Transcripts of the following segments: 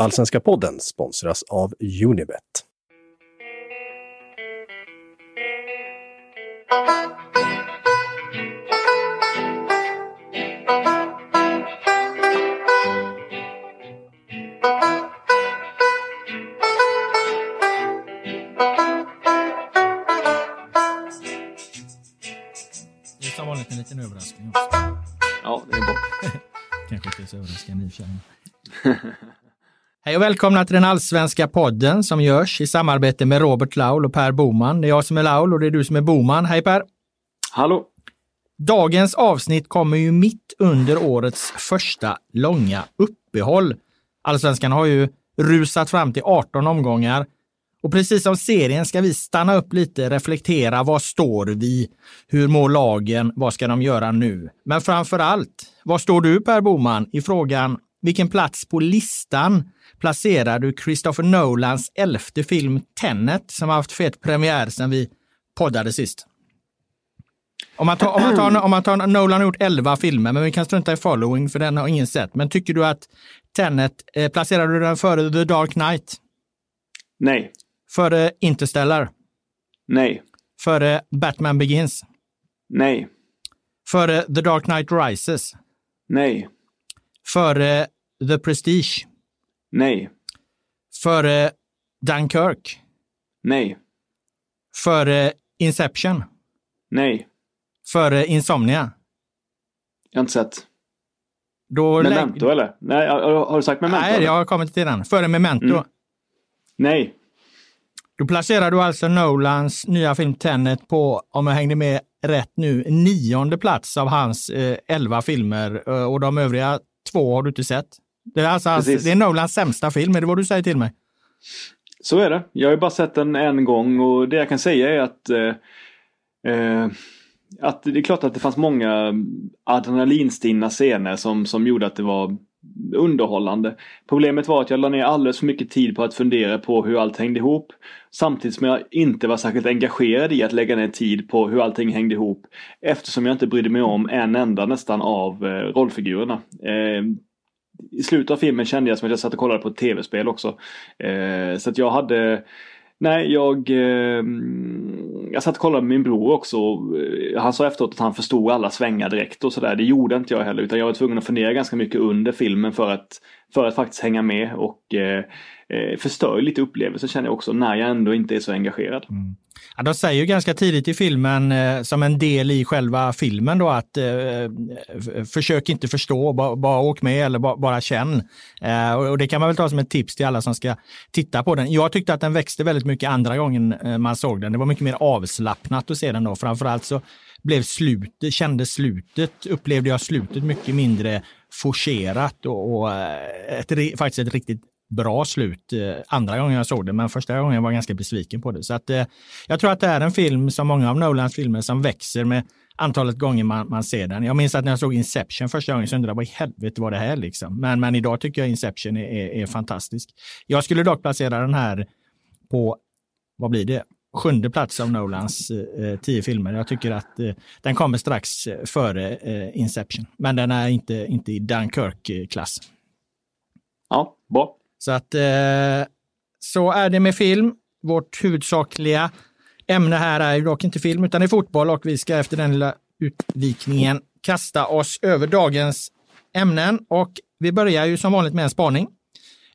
Allsvenska podden sponsras av Unibet. Det är som vanligt en liten överraskning också. Ja, det är bra. Kanske inte så överraskande i och för sig. Hej och välkomna till den allsvenska podden som görs i samarbete med Robert Laul och Per Boman. Det är jag som är Laul och det är du som är Boman. Hej Per! Hallå! Dagens avsnitt kommer ju mitt under årets första långa uppehåll. Allsvenskan har ju rusat fram till 18 omgångar och precis som serien ska vi stanna upp lite, reflektera. Vad står vi? Hur mår lagen? Vad ska de göra nu? Men framför allt, vad står du Per Boman i frågan vilken plats på listan placerar du Christopher Nolans elfte film Tenet som har haft fet premiär sedan vi poddade sist? Om man, tar, om, man tar, om man tar, Nolan har gjort elva filmer, men vi kan strunta i Following för den har ingen sett. Men tycker du att Tenet, eh, placerar du den före The Dark Knight? Nej. Före Interstellar? Nej. Före Batman Begins? Nej. Före The Dark Knight Rises? Nej. Före The Prestige? Nej. Före Dunkirk? Nej. Före Inception? Nej. Före Insomnia? Jag har inte sett. Då Memento eller? Nej, har har du sagt Memento? Nej, eller? jag har kommit till den. Före Memento. Mm. Nej. Då placerar du alltså Nolans nya film Tenet på, om jag hängde med rätt nu, nionde plats av hans eh, elva filmer eh, och de övriga två har du inte sett. Det är, alltså Precis. det är Nolans sämsta film, är det vad du säger till mig? Så är det. Jag har ju bara sett den en gång och det jag kan säga är att eh, eh, att det är klart att det fanns många adrenalinstinna scener som, som gjorde att det var underhållande. Problemet var att jag la ner alldeles för mycket tid på att fundera på hur allt hängde ihop. Samtidigt som jag inte var särskilt engagerad i att lägga ner tid på hur allting hängde ihop. Eftersom jag inte brydde mig om en enda nästan av eh, rollfigurerna. Eh, i slutet av filmen kände jag som att jag satt och kollade på ett tv-spel också. Eh, så att jag hade Nej, jag, eh, jag satt och kollade med min bror också. Eh, han sa efteråt att han förstod alla svängar direkt och sådär. Det gjorde inte jag heller utan jag var tvungen att fundera ganska mycket under filmen för att, för att faktiskt hänga med och eh, eh, förstör lite upplevelser känner jag också när jag ändå inte är så engagerad. Mm. Ja, de säger ju ganska tidigt i filmen, eh, som en del i själva filmen, då, att eh, försök inte förstå, bara, bara åk med eller bara, bara känn. Eh, och, och det kan man väl ta som ett tips till alla som ska titta på den. Jag tyckte att den växte väldigt mycket andra gången eh, man såg den. Det var mycket mer avslappnat att se den då. Framförallt så blev slutet, kändes slutet, upplevde jag slutet mycket mindre forcerat och, och eh, ett, faktiskt ett riktigt bra slut eh, andra gången jag såg det, men första gången jag var ganska besviken på det. Så att, eh, jag tror att det är en film som många av Nolans filmer som växer med antalet gånger man, man ser den. Jag minns att när jag såg Inception första gången så undrade jag vad i helvete var det här liksom. Men, men idag tycker jag Inception är, är, är fantastisk. Jag skulle dock placera den här på, vad blir det? Sjunde plats av Nolans eh, eh tio filmer. Jag tycker att eh, den kommer strax före eh, Inception. Men den är inte, inte i Dunkirk-klass. Ja, bra. Så att eh, så är det med film. Vårt huvudsakliga ämne här är ju dock inte film utan det är fotboll och vi ska efter den lilla utvikningen kasta oss över dagens ämnen och vi börjar ju som vanligt med en spaning.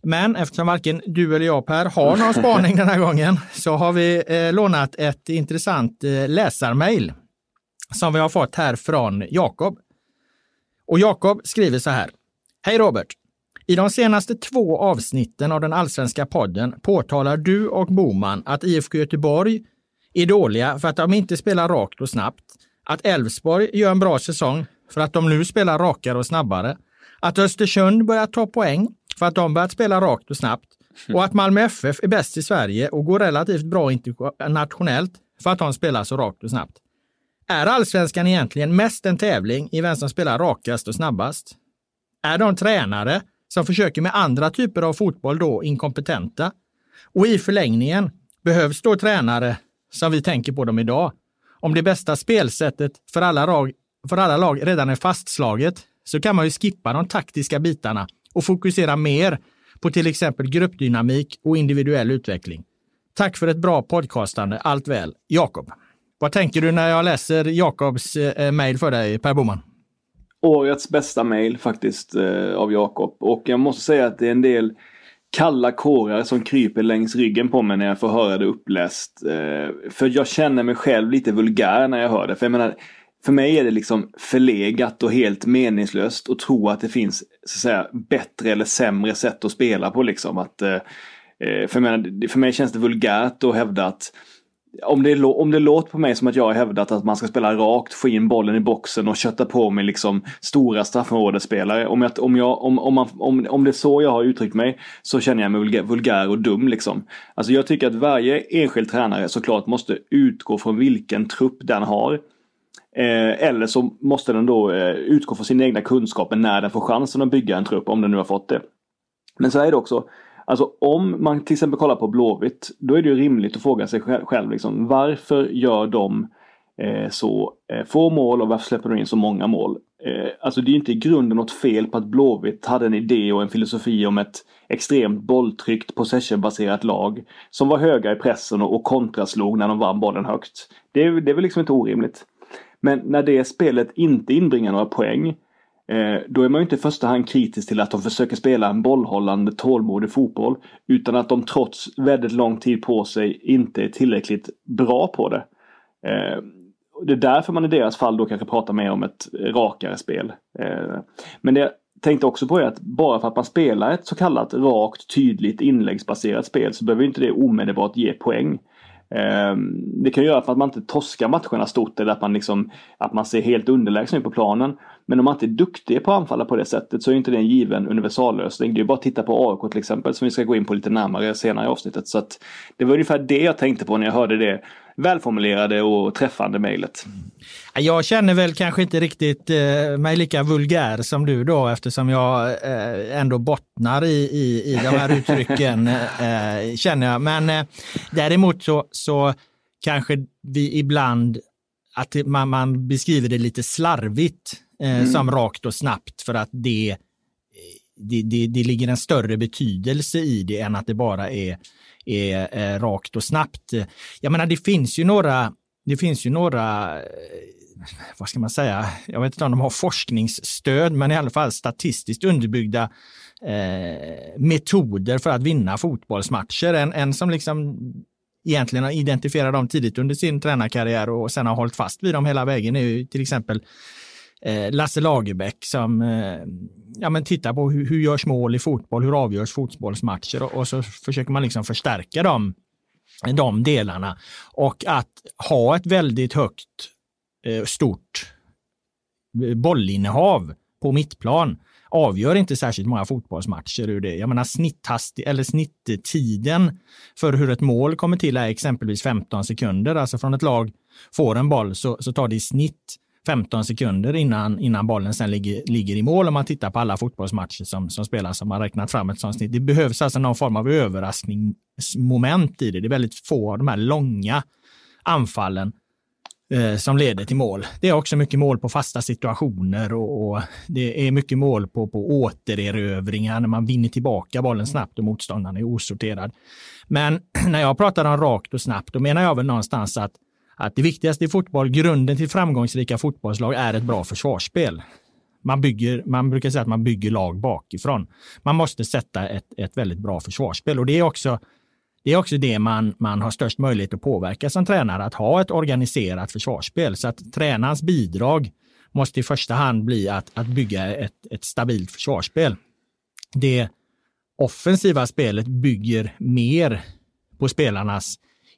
Men eftersom varken du eller jag Per har någon spaning den här gången så har vi eh, lånat ett intressant eh, läsarmail som vi har fått här från Jakob. Och Jakob skriver så här. Hej Robert! I de senaste två avsnitten av den allsvenska podden påtalar du och Boman att IFK Göteborg är dåliga för att de inte spelar rakt och snabbt, att Elfsborg gör en bra säsong för att de nu spelar rakare och snabbare, att Östersund börjar ta poäng för att de börjat spela rakt och snabbt och att Malmö FF är bäst i Sverige och går relativt bra internationellt för att de spelar så rakt och snabbt. Är allsvenskan egentligen mest en tävling i vem som spelar rakast och snabbast? Är de tränare som försöker med andra typer av fotboll då inkompetenta? Och i förlängningen behövs då tränare som vi tänker på dem idag. Om det bästa spelsättet för alla, lag, för alla lag redan är fastslaget så kan man ju skippa de taktiska bitarna och fokusera mer på till exempel gruppdynamik och individuell utveckling. Tack för ett bra podcastande. Allt väl. Jakob. Vad tänker du när jag läser Jakobs eh, eh mejl för dig, Per Boman? Årets bästa mejl faktiskt eh, av Jakob. Och jag måste säga att det är en del kalla kårar som kryper längs ryggen på mig när jag får höra det uppläst. Eh, för jag känner mig själv lite vulgär när jag hör det. För jag menar, för mig är det liksom förlegat och helt meningslöst att tro att det finns så att säga, bättre eller sämre sätt att spela på. Liksom. Att, eh, eh för, jag menar, för mig känns det vulgärt att hävda att om det, om det låter på mig som att jag har hävdat att man ska spela rakt, få in bollen i boxen och kötta på med liksom stora straffområdesspelare. Om, jag, om, jag, om, om, man, om, om det är så jag har uttryckt mig så känner jag mig vulgär och dum. Liksom. Alltså jag tycker att varje enskild tränare såklart måste utgå från vilken trupp den har. Eh, eller så måste den då eh, utgå från sina egna kunskaper när den får chansen att bygga en trupp, om den nu har fått det. Men så är det också, Alltså om man till exempel kollar på Blåvitt, då är det ju rimligt att fråga sig själv liksom, varför gör de eh, så eh, få mål och varför släpper de in så många mål? Eh, alltså det är inte i grunden något fel på att Blåvitt hade en idé och en filosofi om ett extremt bolltryckt possessionbaserat lag som var höga i pressen och, och kontraslog när de vann bollen högt. Det, det är väl liksom inte orimligt. Men när det spelet inte inbringar några poäng Eh, Eh, då är man inte i första hand kritisk till att de försöker spela en bollhållande tålmodig fotboll. Utan att de trots väldigt lång tid på sig inte är tillräckligt bra på det. Eh, det är därför man i deras fall då kanske pratar mer om ett rakare spel. Eh, men det jag tänkte också på är att bara för att man spelar ett så kallat rakt, tydligt inläggsbaserat spel så behöver inte det omedelbart ge poäng. Det kan göra för att man inte torskar matcherna stort eller att man, liksom, att man ser helt underlägsen ut på planen. Men om man inte är duktig på att anfalla på det sättet så är inte det en given universallösning. Det är bara att titta på AIK till exempel som vi ska gå in på lite närmare senare i avsnittet. Så att det var ungefär det jag tänkte på när jag hörde det välformulerade och träffande mejlet. Jag känner väl kanske inte riktigt eh, mig lika vulgär som du då eftersom jag eh, ändå bottnar i, i, i de här uttrycken eh, känner jag. Men eh, däremot så, så kanske vi ibland att man, man beskriver det lite slarvigt eh, mm. som rakt och snabbt för att det, det, det, det ligger en större betydelse i det än att det bara är, är eh, rakt och snabbt. Jag menar, det finns ju några, det finns ju några eh, vad ska man säga, jag vet inte om de har forskningsstöd, men i alla fall statistiskt underbyggda eh, metoder för att vinna fotbollsmatcher. En, en som liksom egentligen har identifierat dem tidigt under sin tränarkarriär och sen har hållit fast vid dem hela vägen är ju till exempel Eh, Eh, Lasse Lagerbäck som eh, ja, men tittar på hur, hur görs mål i fotboll, hur avgörs fotbollsmatcher och, och så försöker man liksom förstärka dem, de delarna. Och att ha ett väldigt högt, eh, stort bollinnehav på mittplan avgör inte särskilt många fotbollsmatcher ur det. Jag menar snitthasti eller snitttiden för hur ett mål kommer till är exempelvis 15 sekunder. Alltså från ett lag får en boll så, så tar det i snitt 15 sekunder innan, innan bollen sen ligger, ligger i mål om man tittar på alla fotbollsmatcher som, som spelas som har räknat fram ett sånt snitt. Det behövs alltså någon form av överraskningsmoment i det. Det är väldigt få av de här långa anfallen eh, som leder till mål. Det är också mycket mål på fasta situationer och, och, det är mycket mål på, på återerövringar när man vinner tillbaka bollen snabbt och motståndaren är osorterad. Men när jag pratar om rakt och snabbt, då menar jag väl någonstans att att det viktigaste i fotboll, grunden till framgångsrika fotbollslag är ett bra försvarsspel. Man, bygger, man brukar säga att man bygger lag bakifrån. Man måste sätta ett, ett väldigt bra försvarsspel och det är också det är också det man, man har störst möjlighet att påverka som tränare, att ha ett organiserat försvarsspel. Så att tränarens bidrag måste i första hand bli att, att bygga ett, ett stabilt försvarsspel. Det offensiva spelet bygger mer på spelarnas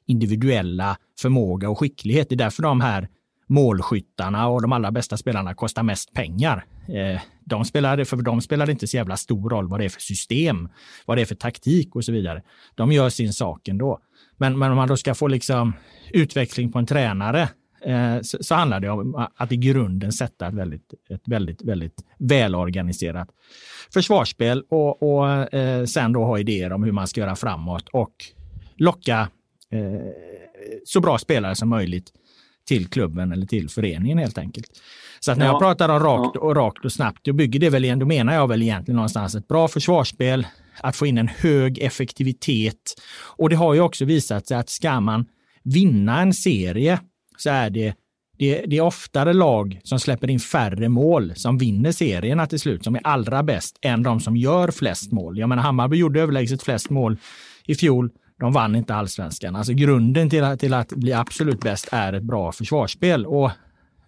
individuella förmåga och skicklighet. Det är därför de här målskyttarna och de allra bästa spelarna kostar mest pengar. Eh, de spelar, för de spelar inte så jävla stor roll vad det är för system, vad det är för taktik och så vidare. De gör sin sak ändå. Men, men om man då ska få liksom utveckling på en tränare eh, så, så, handlar det om att i grunden sätta ett väldigt, ett väldigt, väldigt välorganiserat försvarsspel och, och eh, sen då ha idéer om hur man ska göra framåt och locka så bra spelare som möjligt till klubben eller till föreningen helt enkelt. Så att när ja. jag pratar om rakt och rakt och snabbt, då bygger det väl igen, då menar jag väl egentligen någonstans ett bra försvarsspel att få in en hög effektivitet. Och det har ju också visat sig att ska man vinna en serie så är det det, det, är oftare lag som släpper in färre mål som vinner serierna till slut, som är allra bäst, än de som gör flest mål. Jag menar, Hammarby gjorde överlägset flest mål i fjol. De vann inte allsvenskan. Alltså grunden till att, till att bli absolut bäst är ett bra försvarsspel. Och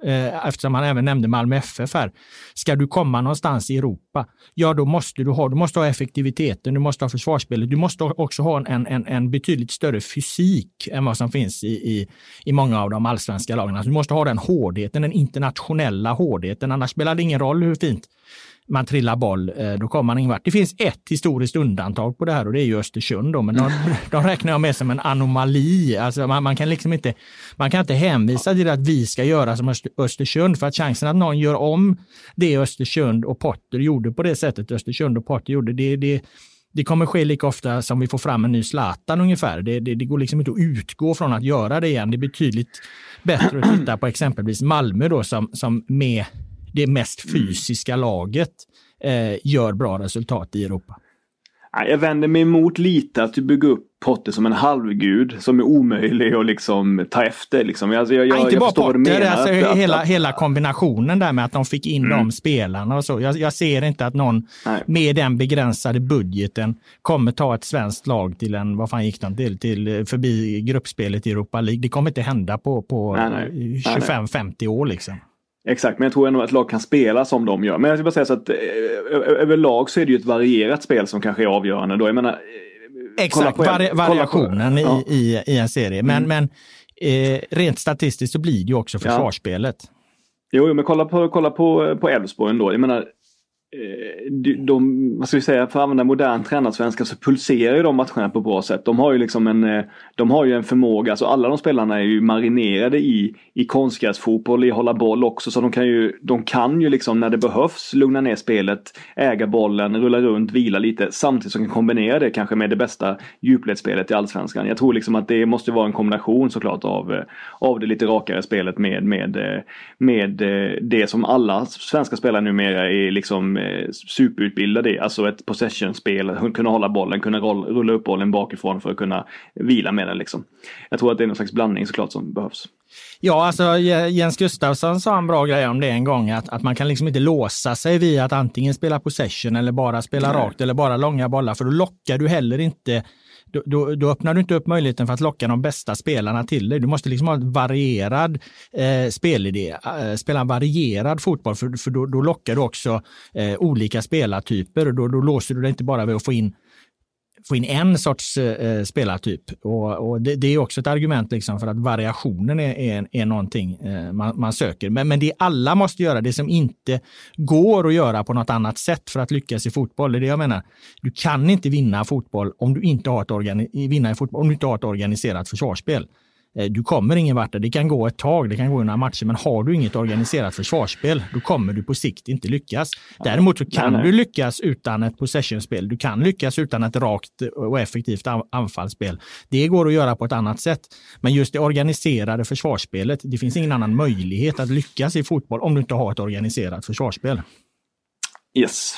eh, eftersom han även nämnde Malmö FF här. Ska du komma någonstans i Europa, ja då måste du ha, du måste ha effektiviteten, du måste ha försvarsspelet, du måste också ha en, en, en betydligt större fysik än vad som finns i, i, i många av de allsvenska lagen. Alltså du måste ha den hårdheten, den internationella hårdheten, annars spelar det ingen roll hur fint man trillar boll, eh, då kommer man ingen vart. Det finns ett historiskt undantag på det här och det är ju Östersund. Då, men de, de räknar jag med som en anomali. Alltså man, man, kan liksom inte, man kan inte hänvisa till att vi ska göra som Östersund för att chansen att någon gör om det Östersund och Potter gjorde på det sättet Östersund och Potter gjorde, det, det, det kommer ske lika ofta som vi får fram en ny Zlatan ungefär. Det, det, det, går liksom inte att utgå från att göra det igen. Det är betydligt bättre att titta på exempelvis Malmö då som, som med det mest mm. fysiska laget eh, gör bra resultat i Europa. Jag vänder mig emot lite att du bygger upp Potter som en halvgud som är omöjlig att liksom ta efter. Liksom. Alltså jag, jag, Nej, inte bara Potter, alltså att, hela, att, hela kombinationen där med att de fick in mm. de spelarna och så. Jag, jag ser inte att någon Nej. med den begränsade budgeten kommer ta ett svenskt lag till en, vad fan gick de till, till förbi gruppspelet i Europa League. Det kommer inte hända på, på 25-50 år liksom. Exakt, men jag tror ändå att lag kan spela som de gör. Men jag ska bara säga så att eh, överlag så är det ju ett varierat spel som kanske är avgörande då. Jag menar, eh, Exakt, på, vari variationen på, ja. i, i en serie. Men, mm. men eh, rent statistiskt så blir det ju också försvarsspelet. Ja. Jo, men kolla på kolla på, på Elfsborg ändå. Jag menar, Eh, Eh, de, vad ska vi säga, för att använda modern tränarsvenska så pulserar ju de matcherna på bra sätt. De har ju liksom en, eh, de har ju en förmåga, alltså alla de spelarna är ju marinerade i, i konstgräsfotboll, i hålla boll också. Så de kan ju, de kan ju liksom när det behövs lugna ner spelet, äga bollen, rulla runt, vila lite. Samtidigt som de kan kombinera det kanske med det bästa djupledsspelet i allsvenskan. Jag tror liksom att det måste vara en kombination såklart av, eh, av det lite rakare spelet med, med, med det som alla svenska spelare numera är liksom Eh, superutbildade i. Alltså ett possession-spel, kunna hålla bollen, kunna rulla upp bollen bakifrån för att kunna vila med den. Liksom. Jag tror att det är någon slags blandning såklart som behövs. Ja, alltså Jens Gustafsson sa en bra grej om det en gång, att, att man kan liksom inte låsa sig vid att antingen spela possession eller bara spela Nej. rakt eller bara långa bollar, för då lockar du heller inte då, då, då, öppnar du inte upp möjligheten för att locka de bästa spelarna till dig. Du måste liksom ha en varierad eh, spelidé, eh, spela en varierad fotboll, för, för då, då lockar du också eh, olika spelartyper. Då, då låser du dig inte bara vid att få in få in en sorts eh, eh, spelartyp. Och, och det, det, är också ett argument liksom för att variationen är, är, är någonting eh, man, man, söker. Men, men det alla måste göra, det som inte går att göra på något annat sätt för att lyckas i fotboll. Det är det jag menar. Du kan inte vinna fotboll om du inte har ett, organi- vinna i fotboll, om du inte har ett organiserat försvarsspel. Eh, du kommer ingen vart. Det kan gå ett tag, det kan gå några matcher, men har du inget organiserat försvarsspel, då kommer du på sikt inte lyckas. Däremot så kan nej, nej. du lyckas utan ett possessionspel. Du kan lyckas utan ett rakt och effektivt anfallsspel. Det går att göra på ett annat sätt. Men just det organiserade försvarsspelet, det finns ingen annan möjlighet att lyckas i fotboll om du inte har ett organiserat försvarsspel. Yes.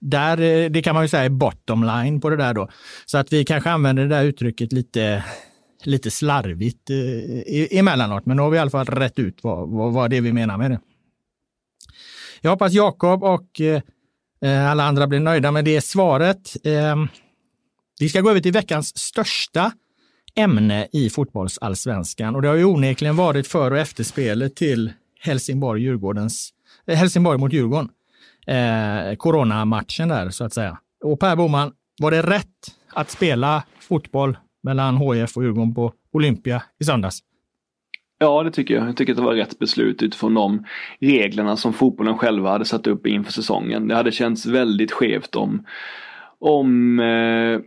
Där, eh, det kan man ju säga är bottom line på det där då. Så att vi kanske använder det där uttrycket lite lite slarvigt eh, emellanåt, men nu har vi i alla fall rätt ut vad, vad, vad det är vi menar med det. Jag hoppas Jakob och eh, eh, alla andra blir nöjda med det svaret. Eh, vi ska gå över till veckans största ämne i fotbollsallsvenskan och det har ju onekligen varit för och efterspelet till Helsingborg-Djurgårdens eh, Helsingborg mot Djurgården. Eh, coronamatchen där så att säga. Och Per Boman, var det rätt att spela fotboll mellan HIF och Djurgården på Olympia i söndags. Ja, det tycker jag. Jag tycker att det var rätt beslut utifrån de reglerna som fotbollen själva hade satt upp inför säsongen. Det hade känts väldigt skevt om, om eh,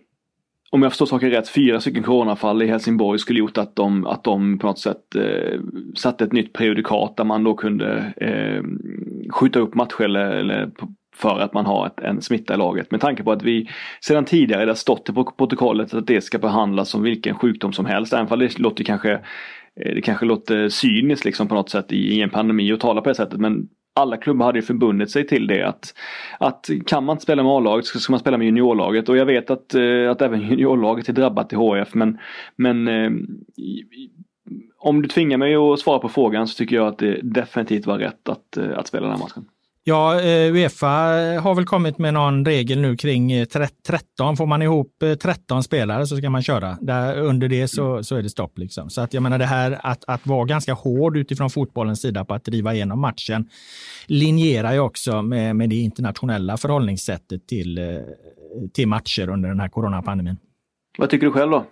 om jag förstår saken rätt, fyra stycken coronafall i Helsingborg skulle gjort att de, att de på något sätt eh, satte ett nytt prejudikat där man då kunde eh, skjuta upp matcher eller, eller för att man har ett, en smitta i laget. Med tanke på att vi sedan tidigare det har stått på protokollet att det ska behandlas som vilken sjukdom som helst. Även om det låter kanske eh, det kanske låter cyniskt liksom på något sätt i, i en pandemi att tala på det sättet men alla klubbar hade ju förbundit sig till det att, att kan man inte spela med A-laget så ska man spela med juniorlaget och jag vet att, eh, att även juniorlaget är drabbat i HF men, men eh, om du tvingar mig att svara på frågan så tycker jag att det definitivt var rätt att, att spela den här matchen. Ja, eh, Uefa har väl kommit med någon regel nu kring 13. Eh, Får man ihop 13 spelare så ska man köra. Där, under det så, så är det stopp. Liksom. Så att jag menar det här att, att vara ganska hård utifrån fotbollens sida på att driva igenom matchen linjerar ju också med, med det internationella förhållningssättet till, till matcher under den här coronapandemin. Vad tycker du själv då?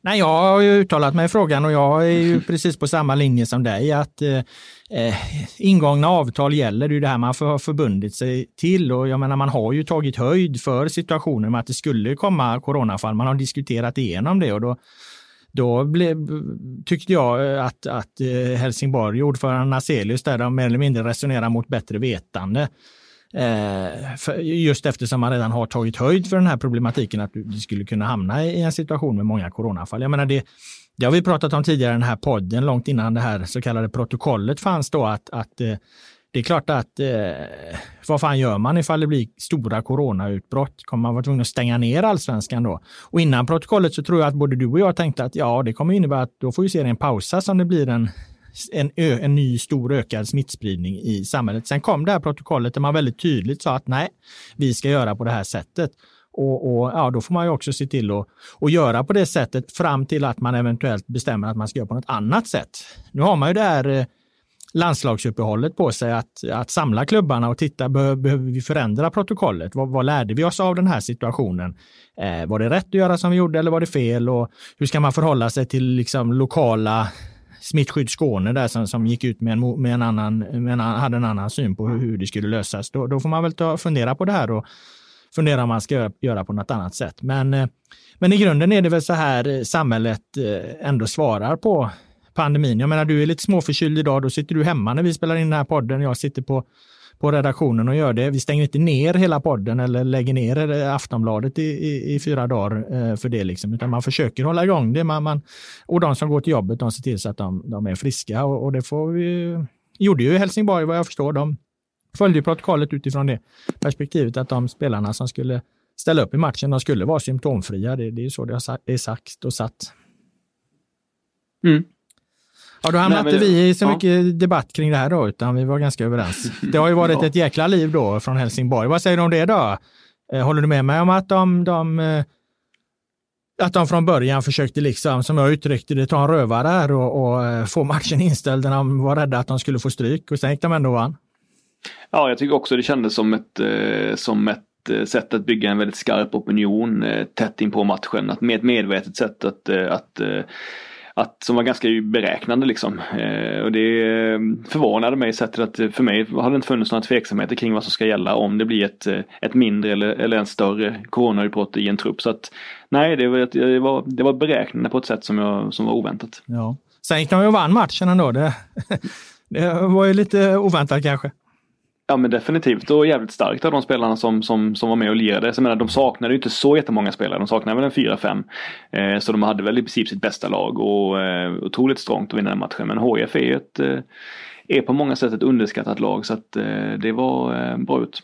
Nej, jag har ju uttalat mig i frågan och jag är ju precis på samma linje som dig att eh, eh, ingångna avtal gäller. Det är ju det här man har förbundit sig till och jag menar man har ju tagit höjd för situationen med att det skulle komma coronafall. Man har diskuterat igenom det och då då blev, tyckte jag att, att eh, Helsingborg, ordförande Naselius, där de mer eller mindre resonerar mot bättre vetande. Eh, just eftersom man redan har tagit höjd för den här problematiken att du skulle kunna hamna i en situation med många coronafall. Jag menar det, det har vi pratat om tidigare i den här podden, långt innan det här så kallade protokollet fanns då, att, att eh, det är klart att eh, vad fan gör man ifall det blir stora coronautbrott? Kommer man vara tvungen att stänga ner allsvenskan då? Och innan protokollet så tror jag att både du och jag tänkte att ja, det kommer innebära att då får ju serien pausas om det blir en en, ö, en ny stor ökad smittspridning i samhället. Sen kom det här protokollet där man väldigt tydligt sa att nej, vi ska göra på det här sättet. Och, och, ja, då får man ju också se till att, att göra på det sättet fram till att man eventuellt bestämmer att man ska göra på något annat sätt. Nu har man ju det här eh, landslagsuppehållet på sig att, att samla klubbarna och titta, behöver, behöver vi förändra protokollet? Vad, vad, lärde vi oss av den här situationen? Eh, var det rätt att göra som vi gjorde eller var det fel? Och hur ska man förhålla sig till liksom, lokala Smittskydd Skåne där som, som gick ut med en, med en annan, med en, hade en annan syn på hur, hur det skulle lösas. Då, då får man väl ta, fundera på det här och fundera om man ska göra, på något annat sätt. Men, eh, men i grunden är det väl så här eh, samhället eh, ändå svarar på pandemin. Jag menar, du är lite småförkyld idag, då sitter du hemma när vi spelar in den här podden. Jag sitter på på redaktionen och gör det. Vi stänger inte ner hela podden eller lägger ner eh, Aftonbladet i, i, i fyra dagar eh, för det, liksom, utan man försöker hålla igång det. Man, man, och de som går till jobbet, de ser till så att de, de är friska och, och det får vi, gjorde ju Helsingborg vad jag förstår. De följde protokollet utifrån det perspektivet att de spelarna som skulle ställa upp i matchen, de skulle vara symptomfria. Det, det är så det är sagt och satt. Mm. Ja, då hamnade inte vi i så mycket ja. debatt kring det här då, utan vi var ganska överens. Det har ju varit ja. ett jäkla liv då från Helsingborg. Vad säger du om det då? Eh, håller du med mig om att de, de eh, att de från början försökte, liksom, som jag uttryckte det, ta en rövare här och, och eh, få matchen inställd när de var rädda att de skulle få stryk och sen gick de ändå vann. Ja, jag tycker också det kändes som ett, som ett sätt att bygga en väldigt skarp opinion tätt in på matchen. Att med ett medvetet sätt att, att att, som var ganska beräknande liksom. Eh, och det eh, förvånade mig sättet att för mig har det inte funnits några tveksamheter kring vad som ska gälla om det blir ett, eh, ett mindre eller, eller en större coronautbrott i en trupp. Så att nej, det var, det var, det var beräknande på ett sätt som, jag, som var oväntat. Ja. Sen gick de ju och vann matchen ändå. Det, det var ju lite oväntat kanske. Ja men definitivt och jävligt starkt av de spelarna som, som, som var med och lirade. Så jag menar, de saknade ju inte så jättemånga spelare. De saknade väl en 4-5. Eh, så de hade väl i princip sitt bästa lag och eh, otroligt strångt att vinna den matchen. Men HF är ett eh, är på många sätt ett underskattat lag så att eh, det var eh, bra ut.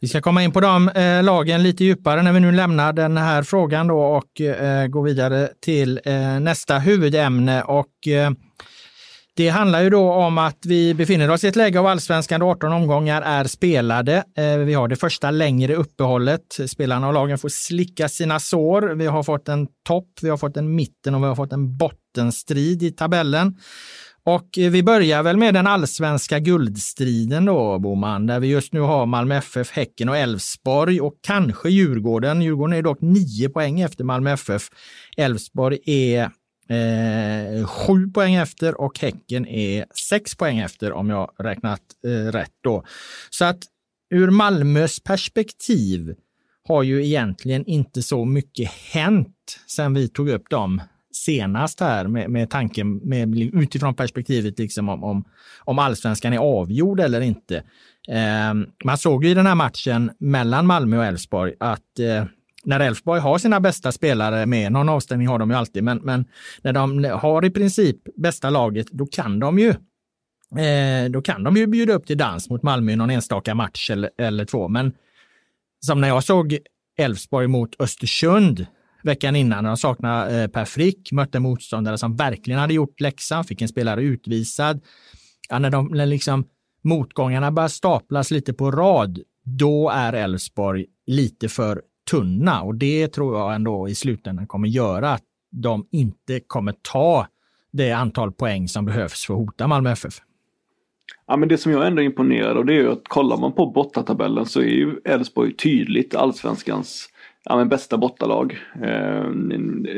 Vi ska komma in på de eh, lagen lite djupare när vi nu lämnar den här frågan då och eh, går vidare till eh, nästa huvudämne. Och eh, det handlar ju då om att vi befinner oss i ett läge av allsvenskan där 18 omgångar är spelade. Eh, vi har det första längre uppehållet. Spelarna och lagen får slicka sina sår. Vi har fått en topp, vi har fått en mitten och vi har fått en bottenstrid i tabellen. Och vi börjar väl med den allsvenska guldstriden då, Boman, där vi just nu har Malmö FF, Häcken och Elfsborg och kanske Djurgården. Djurgården är dock nio poäng efter Malmö FF. Elfsborg är Eh, sju poäng efter och Häcken är sex poäng efter om jag räknat eh, rätt då. Så att ur Malmös perspektiv har ju egentligen inte så mycket hänt sen vi tog upp dem senast här med, med tanken med, utifrån perspektivet liksom om, om, om allsvenskan är avgjord eller inte. Eh, man såg ju i den här matchen mellan Malmö och Elfsborg att eh, när Elfsborg har sina bästa spelare med, någon avstängning har de ju alltid, men, men när de har i princip bästa laget, då kan de ju eh, då kan de ju bjuda upp till dans mot Malmö i någon enstaka match eller, eller två. Men som när jag såg Elfsborg mot Östersund veckan innan, när de saknade eh, Per Frick, mötte motståndare som verkligen hade gjort läxan, fick en spelare utvisad. Ja, när, de, när liksom motgångarna börjar staplas lite på rad, då är Elfsborg lite för tunna och det tror jag ändå i slutändan kommer göra att de inte kommer ta det antal poäng som behövs för att hota Malmö FF. Ja men det som jag ändå är imponerad av det är ju att kollar man på bortatabellen så är ju Elfsborg tydligt allsvenskans ja, men bästa bortalag. Eh,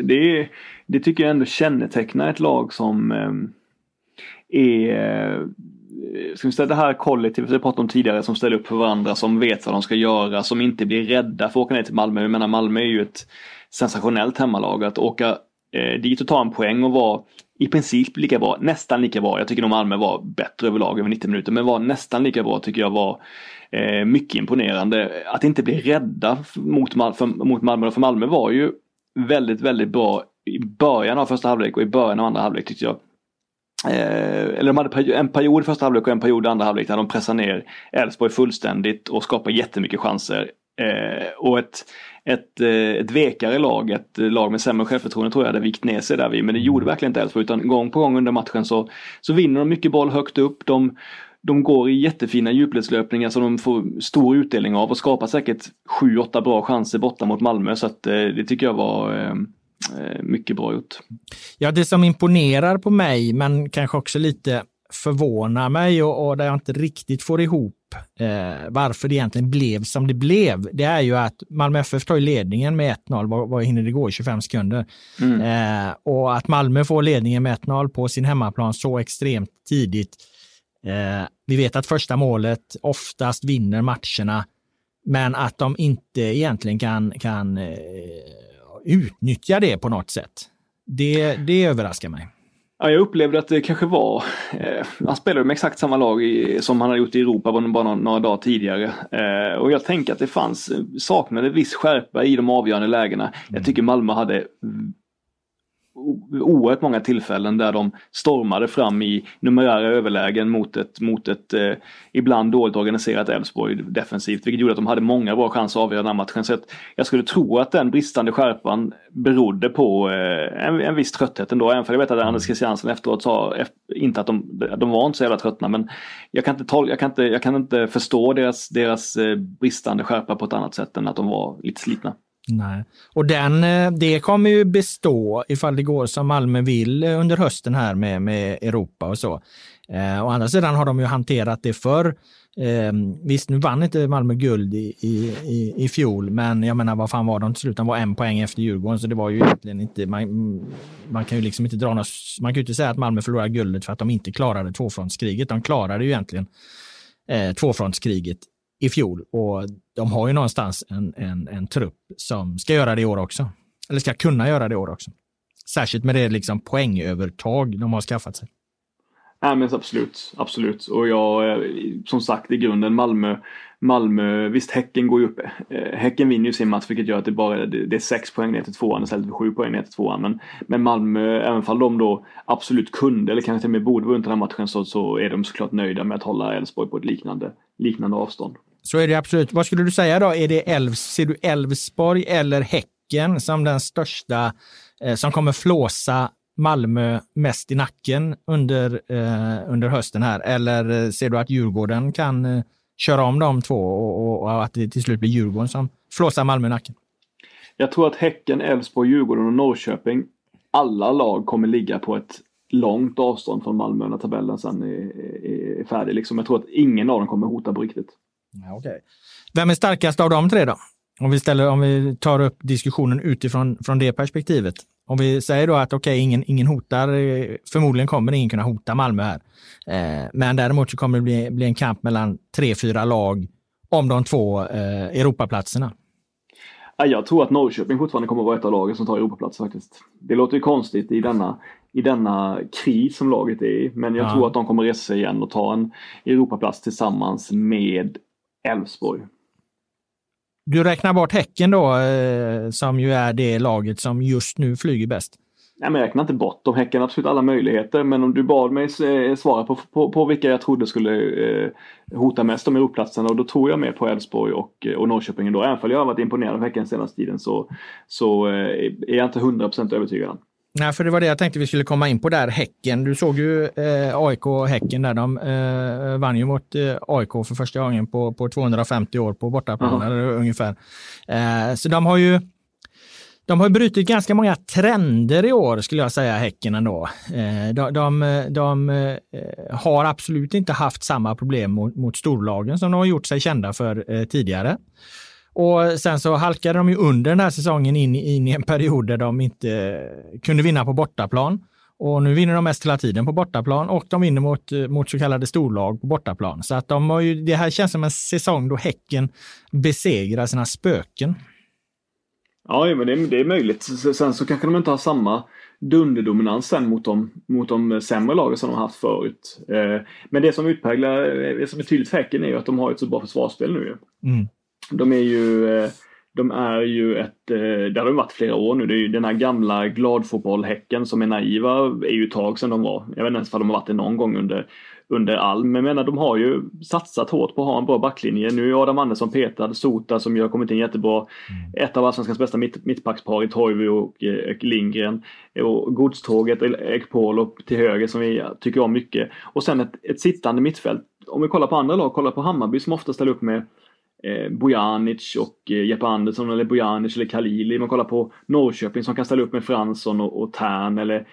det, det tycker jag ändå kännetecknar ett lag som eh, är Eh, ska vi säga det här kollektivet vi pratade om tidigare som ställer upp för varandra, som vet vad de ska göra, som inte blir rädda för att åka ner till Malmö. Jag menar Malmö är ju ett sensationellt hemmalag. Att åka eh, dit och ta en poäng och vara i princip lika bra, nästan lika bra. Jag tycker nog Malmö var bättre överlag över 90 minuter, men var nästan lika bra tycker jag var eh, mycket imponerande. Att inte bli rädda mot, för, mot Malmö, för Malmö var ju väldigt, väldigt bra i början av första halvlek och i början av andra halvlek tyckte jag. Eh, eller de hade en period i första halvlek och en period i andra halvlek där de pressade ner Elfsborg fullständigt och skapade jättemycket chanser. Eh, och ett, ett, eh, ett vekare lag, ett lag med sämre självförtroende tror jag hade vikt ner sig där vid. Men det gjorde verkligen inte Elfsborg utan gång på gång under matchen så, så vinner de mycket boll högt upp. De, de går i jättefina djupledslöpningar som de får stor utdelning av och skapar säkert 7-8 bra chanser borta mot Malmö. Så att, eh, det tycker jag var eh, mycket bra gjort. Ja, det som imponerar på mig, men kanske också lite förvånar mig och, och där jag inte riktigt får ihop eh, varför det egentligen blev som det blev, det är ju att Malmö FF tar ledningen med 1-0, vad, vad hinner det gå, 25 sekunder. Mm. Eh, och att Malmö får ledningen med 1-0 på sin hemmaplan så extremt tidigt. Eh, vi vet att första målet oftast vinner matcherna, men att de inte egentligen kan, kan utnyttja det på något sätt. Det, det överraskar mig. Ja, jag upplevde att det kanske var, eh, han spelade med exakt samma lag i, som han hade gjort i Europa bara några, några dagar tidigare. Eh, och jag tänker att det fanns, saknade viss skärpa i de avgörande lägena. Mm. Jag tycker Malmö hade oerhört många tillfällen där de stormade fram i numerära överlägen mot ett, mot ett eh, ibland dåligt organiserat Elfsborg defensivt. Vilket gjorde att de hade många bra chanser att avgöra den här matchen. Så jag skulle tro att den bristande skärpan berodde på eh, en, en viss trötthet ändå. Även för jag vet att Anders Christiansen efteråt sa inte att de, de var inte så jävla tröttna. Men jag kan inte, tol, jag kan inte, jag kan inte förstå deras, deras eh, bristande skärpa på ett annat sätt än att de var lite slitna. Nej. Och den, eh, det kommer ju bestå ifall det går som Malmö vill eh, under hösten här med, med Europa och så. Eh, å andra sidan har de ju hanterat det förr. Eh, visst, nu vann inte Malmö guld i, i, i, fjol, men jag menar vad fan var de till slut? De var en poäng efter Djurgården, så det var ju egentligen inte, man, man kan ju liksom inte dra något, man kan ju inte säga att Malmö förlorade guldet för att de inte klarade tvåfrontskriget. De klarade ju egentligen eh, tvåfrontskriget i fjol och de har ju någonstans en, en, en trupp som ska göra det i år också. Eller ska kunna göra det i år också. Särskilt med det liksom poängövertag de har skaffat sig. Nej men absolut, absolut. Och jag, eh, som sagt i grunden Malmö, Malmö, visst Häcken går ju upp. Eh, Häcken vinner ju sin match vilket gör att det bara det är sex poäng ner till tvåan istället för sju poäng ner till tvåan. Men, men Malmö, även om de då absolut kunde eller kanske till och med borde vunnit den här matchen så, så är de såklart nöjda med att hålla Elfsborg på ett liknande, liknande avstånd. Så är det absolut. Vad skulle du säga då? Är det Älvs, ser du Elfsborg eller Häcken som den största eh, som kommer flåsa Malmö mest i nacken under, eh, under hösten här? Eller eh, ser du att Djurgården kan eh, köra om de två och, och, och, att det till slut blir Djurgården som flåsar Malmö i nacken? Jag tror att Häcken, Elfsborg, Djurgården och Norrköping, alla lag kommer ligga på ett långt avstånd från Malmö när tabellen sen är, är, är färdig. Liksom. Jag tror att ingen av dem kommer hota på riktigt. Okay. Vem är starkast av de tre då? Om vi, ställer, om vi tar upp diskussionen utifrån från det perspektivet. Om vi säger då att okej, okay, ingen, ingen hotar, förmodligen kommer ingen kunna hota Malmö här. Eh, men däremot så kommer det bli, bli en kamp mellan tre, fyra lag om de två eh, Europaplatserna. Jag tror att Norrköping fortfarande kommer att vara ett av lagen som tar Europaplats faktiskt. Det låter ju konstigt i denna, i denna kris som laget är i. Men jag ja. tror att de kommer resa sig igen och ta en Europaplats tillsammans med Elfsborg. Du räknar bort Häcken då, eh, som ju är det laget som just nu flyger bäst? Nej, men jag räknar inte bort dem. Häcken har absolut alla möjligheter. Men om du bad mig svara på, på, på vilka jag trodde skulle eh, hota mest om Europaplatserna och då tror jag mer på Elfsborg och, och Norrköping ändå. Även om jag har varit imponerad av Häcken senaste tiden så, så eh, är jag inte 100% övertygad. Nej, för det var det jag tänkte vi skulle komma in på där. Häcken, du såg ju eh, AIK och Häcken där. De eh, vann ju mot eh, AIK för första gången på, på 250 år på bortaplan, -huh. ungefär. Eh, så de har ju de har brutit ganska många trender i år skulle jag säga, Häcken ändå. Eh, de, de, de eh, har absolut inte haft samma problem mot, mot storlagen som de har gjort sig kända för eh, tidigare. Och sen så halkade de ju under den här säsongen in, in i en period där de inte kunde vinna på bortaplan. Och nu vinner de mest hela tiden på bortaplan och de vinner mot, mot så kallade storlag på bortaplan. Så att de har ju, det här känns som en säsong då Häcken besegrar sina spöken. Ja, men det är, det är möjligt. Sen så kanske de inte har samma dunderdominans sen mot de, mot de sämre lagen som de har haft förut. Eh, men det som utpräglar, det som är tydligt för Häcken är ju att de har ett så bra försvarsspel nu. Mm. De är ju eh, de är ju ett, eh, det har de varit flera år nu, det är ju den här gamla gladfotboll-Häcken som är naiva är ju ett tag sedan de var. Jag vet inte ens om de har varit det någon gång under, under Alm. Men jag menar, de har ju satsat hårt på att ha en bra backlinje. Nu är Adam Andersson petad, Sota som ju har kommit in jättebra. Mm. Ett av allsvenskans bästa mitt, mittbackspar i Toivo och, eh, och Lindgren. Och godståget, Ekpolo till höger som vi tycker om mycket. Och sen ett, ett sittande mittfält. Om vi kollar på andra lag, kollar på Hammarby som ofta ställer upp med eh, Bojanic och eh, Jeppe Andersson eller Bojanic eller Kalili. Man kollar på Norrköping som kan ställa upp med Fransson och, och Tern eller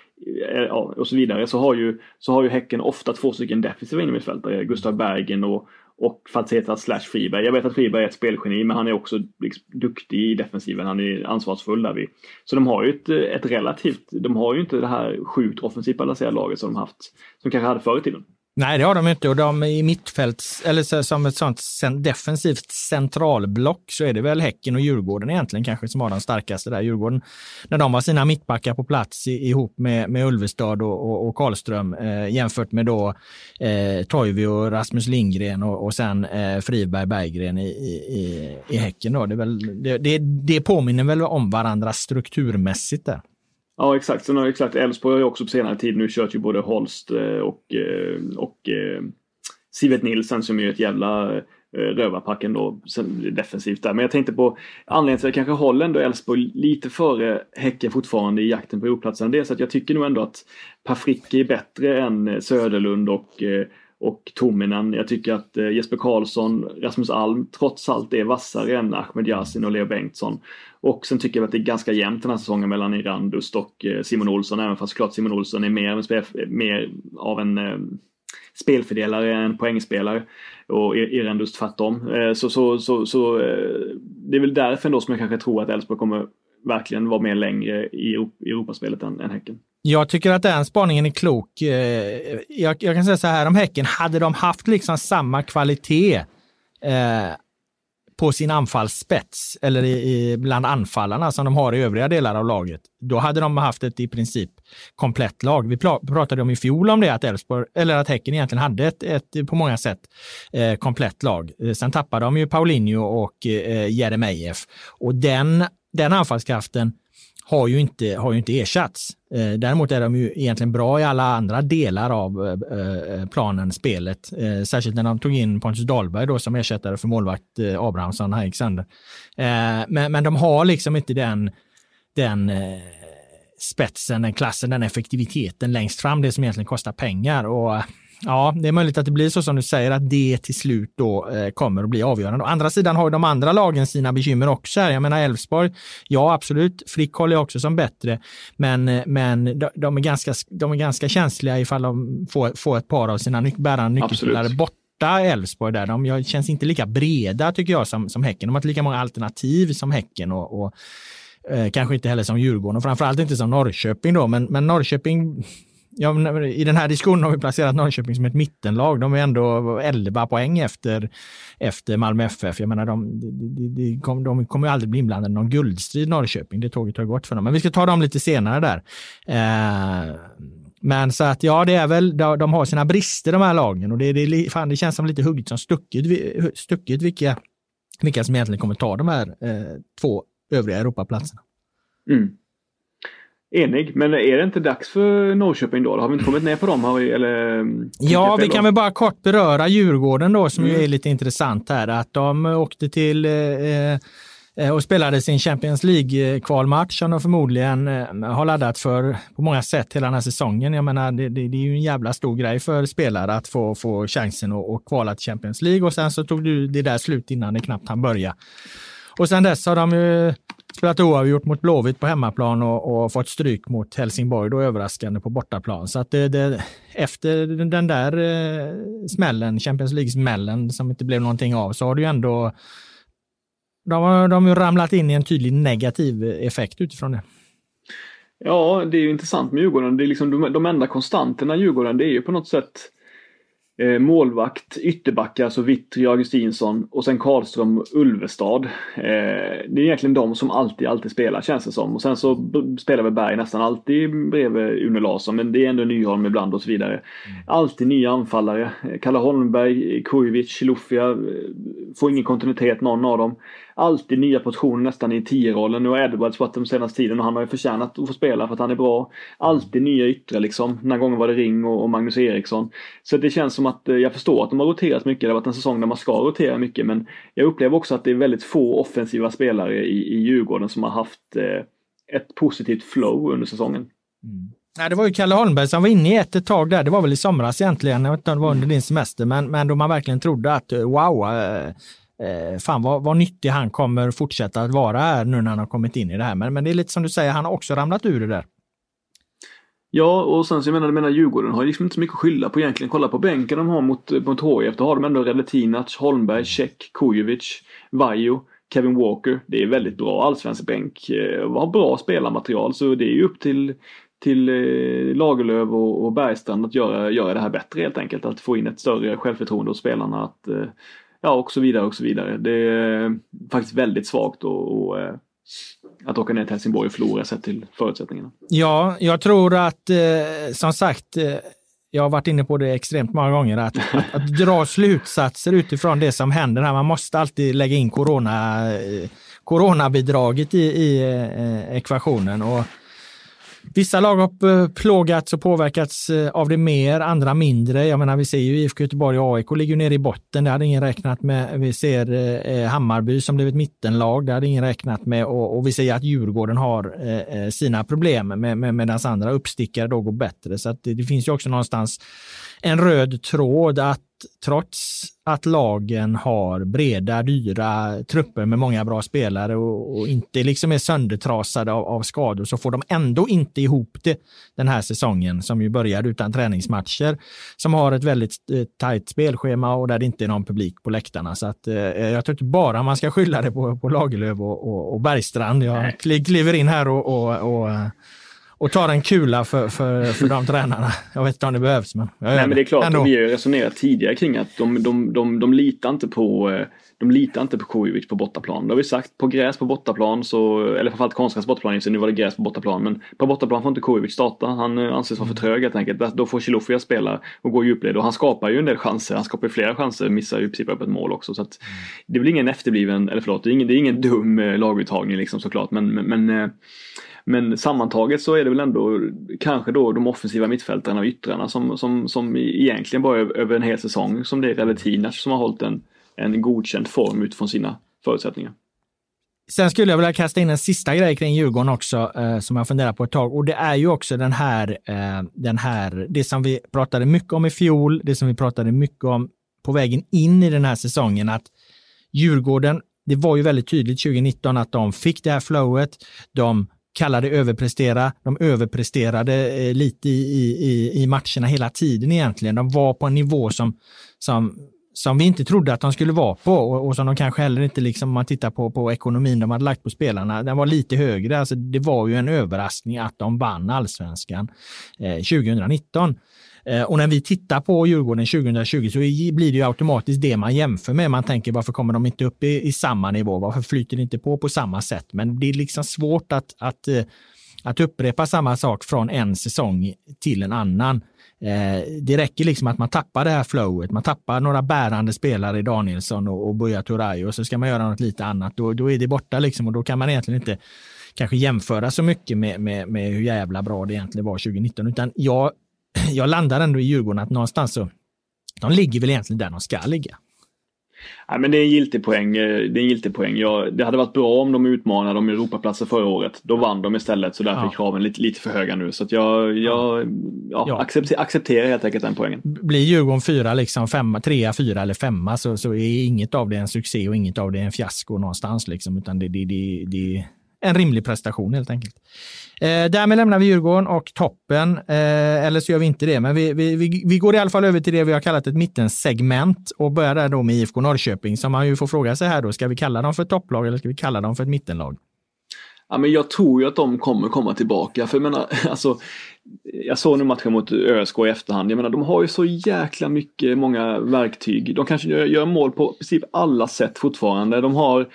eh, ja, och så vidare. Så har, ju, så har ju Häcken ofta två stycken defensiva innermittfältare. Gustav Bergen och, och Falseta slash Friberg. Jag vet att Friberg är ett spelgeni men han är också liksom, duktig i defensiven. Han är ansvarsfull där vi. Så de har ju ett, ett relativt, de har ju inte det här sjukt offensivt balanserade laget som de haft, som kanske hade förr i tiden. Nej, det har de inte och de i mittfälts, eller så, som ett sånt defensivt centralblock så är det väl Häcken och Djurgården egentligen kanske som har den starkaste där. Djurgården, när de har sina mittbackar på plats i, ihop med, med Ulvestad och, och, och Karlström eh, jämfört med då eh, Toivio och Rasmus Lindgren och, och sen eh, Friberg Berggren i, i, i Häcken. Då. Det, väl, det, det, det påminner väl om varandra strukturmässigt där. Ja exakt, sen har exakt Elfsborg har ju också på senare tid nu kört ju både Holst eh, och, eh, och eh, Sivet Nilsen som är ett jävla eh, rövarpack ändå defensivt där. Men jag tänkte på anledningen till att jag kanske håller ändå Elfsborg lite före Häcken fortfarande i jakten på Europlatsen. Det är så att jag tycker nog ändå att Per Frick är bättre än Söderlund och och Tominen. Jag tycker att eh, Jesper Karlsson, Rasmus Alm trots allt är vassare än Ahmed Yasin och Leo Bengtsson. Och sen tycker jag att det är ganska jämnt den här säsongen mellan Irandust och eh, Simon Olsson, även fast klart Simon Olsson är mer, mer av en eh, spelfördelare än poängspelare. Och Irandust tvärtom. Så, så, så, så det är väl därför ändå som jag kanske tror att Elfsborg kommer verkligen vara med längre i Europaspelet än, än Häcken. Jag tycker att den spaningen är klok. Eh, jag, jag, kan säga så här om Häcken, hade de haft liksom samma kvalitet eh, på sin anfallsspets eller i, i, bland anfallarna som de har i övriga delar av laget, då hade de haft ett i princip komplett lag. Vi pratade om i fjol om det, att Elfsborg, eller att Häcken egentligen hade ett, ett på många sätt eh, komplett lag. Eh, sen tappade de ju Paulinho och eh, Jeremejeff och den, den anfallskraften har ju inte, har ju inte ersatts. Eh, däremot är de ju egentligen bra i alla andra delar av eh, eh planen, spelet. Eh, särskilt när de tog in Pontus Dahlberg då som ersättare för målvakt eh, Abrahamsson, här Alexander. Men, men de har liksom inte den, den spetsen, den klassen, den effektiviteten längst fram, det som egentligen kostar pengar. Och Ja, det är möjligt att det blir så som du säger, att det till slut då eh, kommer att bli avgörande. Å andra sidan har de andra lagen sina bekymmer också. Här. Jag menar Elfsborg, ja absolut, Frick håller jag också som bättre, men, eh, men de, de, är ganska, de är ganska känsliga ifall de får, får ett par av sina nyc bärande nyckelspelare borta Elfsborg där. De känns inte lika breda tycker jag som, som Häcken. De har inte lika många alternativ som Häcken och, och eh, kanske inte heller som Djurgården och framförallt inte som Norrköping då, men, men Norrköping ja, i den här diskussionen har vi placerat Norrköping som ett mittenlag. De är ändå 11 poäng efter, efter Malmö FF. Jag menar, de, de, de, de, de kommer ju aldrig bli inblandade i någon guldstrid Norrköping. Det tåget har gått för dem. Men vi ska ta dem lite senare där. Eh, men så att ja, det är väl, de har sina brister de här lagen och det, det, fan, det känns som lite hugget som stucket, stucket vilka, vilka som egentligen kommer ta de här eh, två övriga Europaplatserna. Mm. Enig, men är det inte dags för Norrköping då? Har vi inte kommit ner på dem? Har vi, eller, ja, vi kan väl bara kort beröra Djurgården då som mm. ju är lite intressant här. Att de åkte till eh, Eh, och spelade sin Champions League-kvalmatch som de förmodligen eh, har laddat för på många sätt hela den här säsongen. Jag menar, det, det, det är ju en jävla stor grej för spelare att få, få chansen att, att kvala till Champions League och sen så tog du det där slut innan det knappt han börja. Och sen dess har de ju spelat oavgjort mot Blåvitt på hemmaplan och, och, fått stryk mot Helsingborg, då överraskande på bortaplan. Så att det, det, efter den där eh, smällen, Champions League-smällen som inte blev någonting av, så har det ju ändå de har, de har ramlat in i en tydlig negativ effekt utifrån det. Ja, det är ju intressant med Djurgården. Det är liksom de, de enda konstanterna i Djurgården, det är ju på något sätt eh, målvakt, ytterbackar, alltså Vittry, Augustinsson och sen Karlström, Ulvestad. Eh, det är egentligen de som alltid, alltid spelar känns det som. Och sen så spelar väl Berg nästan alltid bredvid Une Larsson, men det är ändå Nyholm ibland och så vidare. Mm. Alltid nya anfallare. Kalle Holmberg, Kujovic, Lufia. Eh, får ingen kontinuitet någon av dem alltid nya positioner nästan i tio-rollen. Nu har Edwards varit den senaste tiden och han har ju förtjänat att få spela för att han är bra. Alltid nya yttre liksom. Den här gången var det Ring och, och Magnus Eriksson. Så det känns som att eh, jag förstår att de har roterat mycket. Det har varit en säsong där man ska rotera mycket men jag upplever också att det är väldigt få offensiva spelare i, i Djurgården som har haft eh, ett positivt flow under säsongen. Mm. Nej, det var ju Kalle Holmberg som var inne i ett, ett tag där. Det var väl i somras egentligen. Jag vet inte om det var under din semester, men, men då man verkligen trodde att eh, wow, eh, eh, fan vad, vad nyttig han kommer fortsätta att vara här nu när han har kommit in i det här. Men, men det är lite som du säger, han har också ramlat ur det där. Ja, och sen så jag menar, jag menar Djurgården har liksom inte så mycket att skylla på egentligen. Kolla på bänken de har mot, mot HIF. Då har de ändå Reletinac, Holmberg, Käck, Kujovic, Vajo, Kevin Walker. Det är väldigt bra allsvensk bänk. Eh, har bra spelarmaterial så det är ju upp till till eh, Lagerlöf och, och Bergstrand att göra, göra det här bättre helt enkelt. Att få in ett större självförtroende hos spelarna. Att, eh, Ja, och så vidare och så vidare. Det är faktiskt väldigt svagt och, och eh, att åka ner till Helsingborg och förlora sett till förutsättningarna. Ja, jag tror att eh, som sagt, eh, jag har varit inne på det extremt många gånger, att, att, att, dra slutsatser utifrån det som händer här. Man måste alltid lägga in corona, eh, coronabidraget i, i eh, ekvationen. Och Vissa lag har plågats och påverkats eh, av det mer, andra mindre. Jag menar, vi ser ju IFK Göteborg och AIK ligger nere i botten. Det hade ingen räknat med. Vi ser eh, eh, Hammarby som blivit mittenlag. Det hade ingen räknat med. Och, och vi ser att Djurgården har eh, eh, sina problem med, med, medan andra uppstickare då går bättre. Så det, det finns ju också någonstans en röd tråd att trots att lagen har breda, dyra trupper med många bra spelare och, och inte liksom är söndertrasade av, av, skador så får de ändå inte ihop det den här säsongen som ju började utan träningsmatcher som har ett väldigt eh, tajt spelschema och där det inte är någon publik på läktarna. Så att, eh, jag tror inte bara man ska skylla det på, på Lagerlöf och, och, och Bergstrand. Jag kliver in här och, och, och tar en kula för, för, för de tränarna. Jag vet inte om det behövs. Men Nej, men det är klart, Ändå. vi har ju resonerat tidigare kring att de, de, de, de litar inte på eh, de litar inte på Kujovic på bortaplan. Det har vi sagt, på gräs på bortaplan, så, eller framförallt konstgräs på bortaplan, nu var det gräs på bortaplan, men på bortaplan får inte Kujovic starta. Han eh, anses vara för trög helt enkelt. Då får Chilufya spela och gå i djupled och han skapar ju en del chanser. Han skapar ju flera chanser, missar ju i princip upp ett mål också. Så att, det är väl ingen efterbliven, eller förlåt, det är ingen, det är ingen dum eh, laguttagning liksom såklart, men, men, men men sammantaget så är det väl ändå kanske då de offensiva mittfältarna och yttrarna som, som, som egentligen bara över en hel säsong som det är Reletinac som har hållit en, en godkänd form utifrån sina förutsättningar. Sen skulle jag vilja kasta in en sista grej kring Djurgården också, eh, som jag funderar på ett tag. Och det är ju också den här, eh, den här, det som vi pratade mycket om i fjol, det som vi pratade mycket om på vägen in i den här säsongen, att Djurgården, det var ju väldigt tydligt 2019 att de fick det här flowet. De kalla det överprestera. De överpresterade eh, lite i, i, i matcherna hela tiden egentligen. De var på en nivå som, som, som vi inte trodde att de skulle vara på och, och som de kanske heller inte, liksom, om man tittar på, på ekonomin de hade lagt på spelarna, den var lite högre. Alltså, det var ju en överraskning att de vann allsvenskan eh, 2019. Eh, och när vi tittar på Djurgården 2020 så blir det ju automatiskt det man jämför med. Man tänker varför kommer de inte upp i, i samma nivå? Varför flyter det inte på på samma sätt? Men det är liksom svårt att, att, eh, att upprepa samma sak från en säsong till en annan. Eh, det räcker liksom att man tappar det här flowet, man tappar några bärande spelare i Danielsson och, och Buya Turay och så ska man göra något lite annat. Då, då är det borta liksom och då kan man egentligen inte kanske jämföra så mycket med, med, med hur jävla bra det egentligen var 2019, utan jag, jag landar ändå i Djurgården att någonstans så, de ligger väl egentligen där de ska ligga. Ja, men det är en giltig poäng. Eh, det är en giltig poäng. Ja, det hade varit bra om de utmanade om Europaplatser förra året. Då vann de istället så därför ja. är kraven lite, lite för höga nu. Så jag, jag ja, ja. Accepter, accepterar helt enkelt den poängen. Blir Djurgården fyra, liksom femma, trea, fyra eller femma så, så är inget av det en succé och inget av det en fiasko någonstans. Liksom, utan det, det, det, det en rimlig prestation helt enkelt. Eh, därmed lämnar vi Djurgården och toppen, eh, eller så gör vi inte det, men vi, vi, vi, vi, går i alla fall över till det vi har kallat ett mittensegment och börjar där då med IFK Norrköping som man ju får fråga sig här då, ska vi kalla dem för ett topplag eller ska vi kalla dem för ett mittenlag? Ja, men jag tror ju att de kommer komma tillbaka. För jag menar, alltså, jag såg nu matchen mot ÖSK i efterhand. Jag menar, de har ju så jäkla mycket, många verktyg. De kanske gör, gör mål på princip alla sätt fortfarande. De har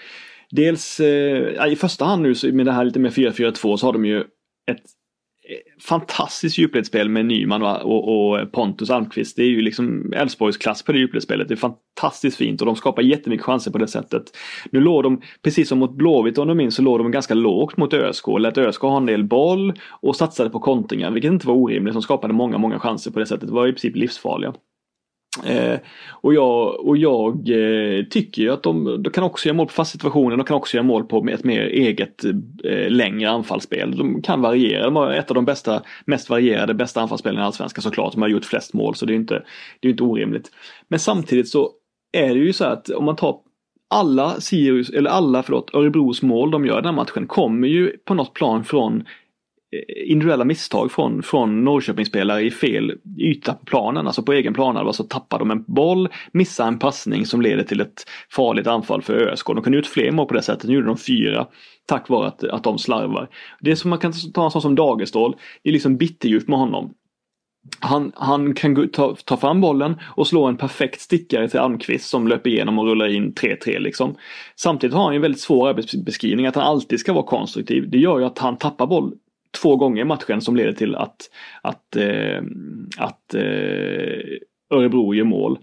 dels eh, i första hand nu med det här lite med 4-4-2 så har de ju ett eh, fantastiskt djupledsspel med Nyman och, och, Pontus Almqvist. Det är ju liksom Elfsborgs klass på det djupledsspelet. Det är fantastiskt fint och de skapar jättemycket chanser på det sättet. Nu låg de, precis som mot Blåvitt om du minns, så låg de ganska lågt mot ÖSK. Lät ÖSK ha en del boll och satsade på kontringar, vilket inte var orimligt. De skapade många, många chanser på det sättet. Det var i princip livsfarliga. Eh, och jag, och jag eh, tycker ju att de, de, kan också göra mål på fast situationer, de kan också göra mål på ett mer eget eh, längre anfallsspel. De kan variera, de har ett av de bästa, mest varierade, bästa anfallsspelen i Allsvenskan såklart. De har gjort flest mål så det är inte, det är inte orimligt. Men samtidigt så är det ju så att om man tar alla Sirius, eller alla förlåt, Örebros mål de gör den här matchen kommer ju på något plan från Eh, individuella misstag från, från Norrköpingsspelare i fel yta på planen, alltså på egen planhalva så tappar de en boll, missar en passning som leder till ett farligt anfall för ÖSK. De kunde gjort fler mål på det sättet, nu gjorde de fyra tack vare att, att de slarvar. Det är som man kan ta en sån som Dagerstål, det är liksom bitterljuvt med honom. Han, han kan ta, ta fram bollen och slå en perfekt stickare till Almqvist som löper igenom och rullar in 3-3 liksom. Samtidigt har han en väldigt svår arbetsbeskrivning att han alltid ska vara konstruktiv. Det gör ju att han tappar boll två gånger i matchen som leder till att, att, eh, att eh, Örebro gör mål.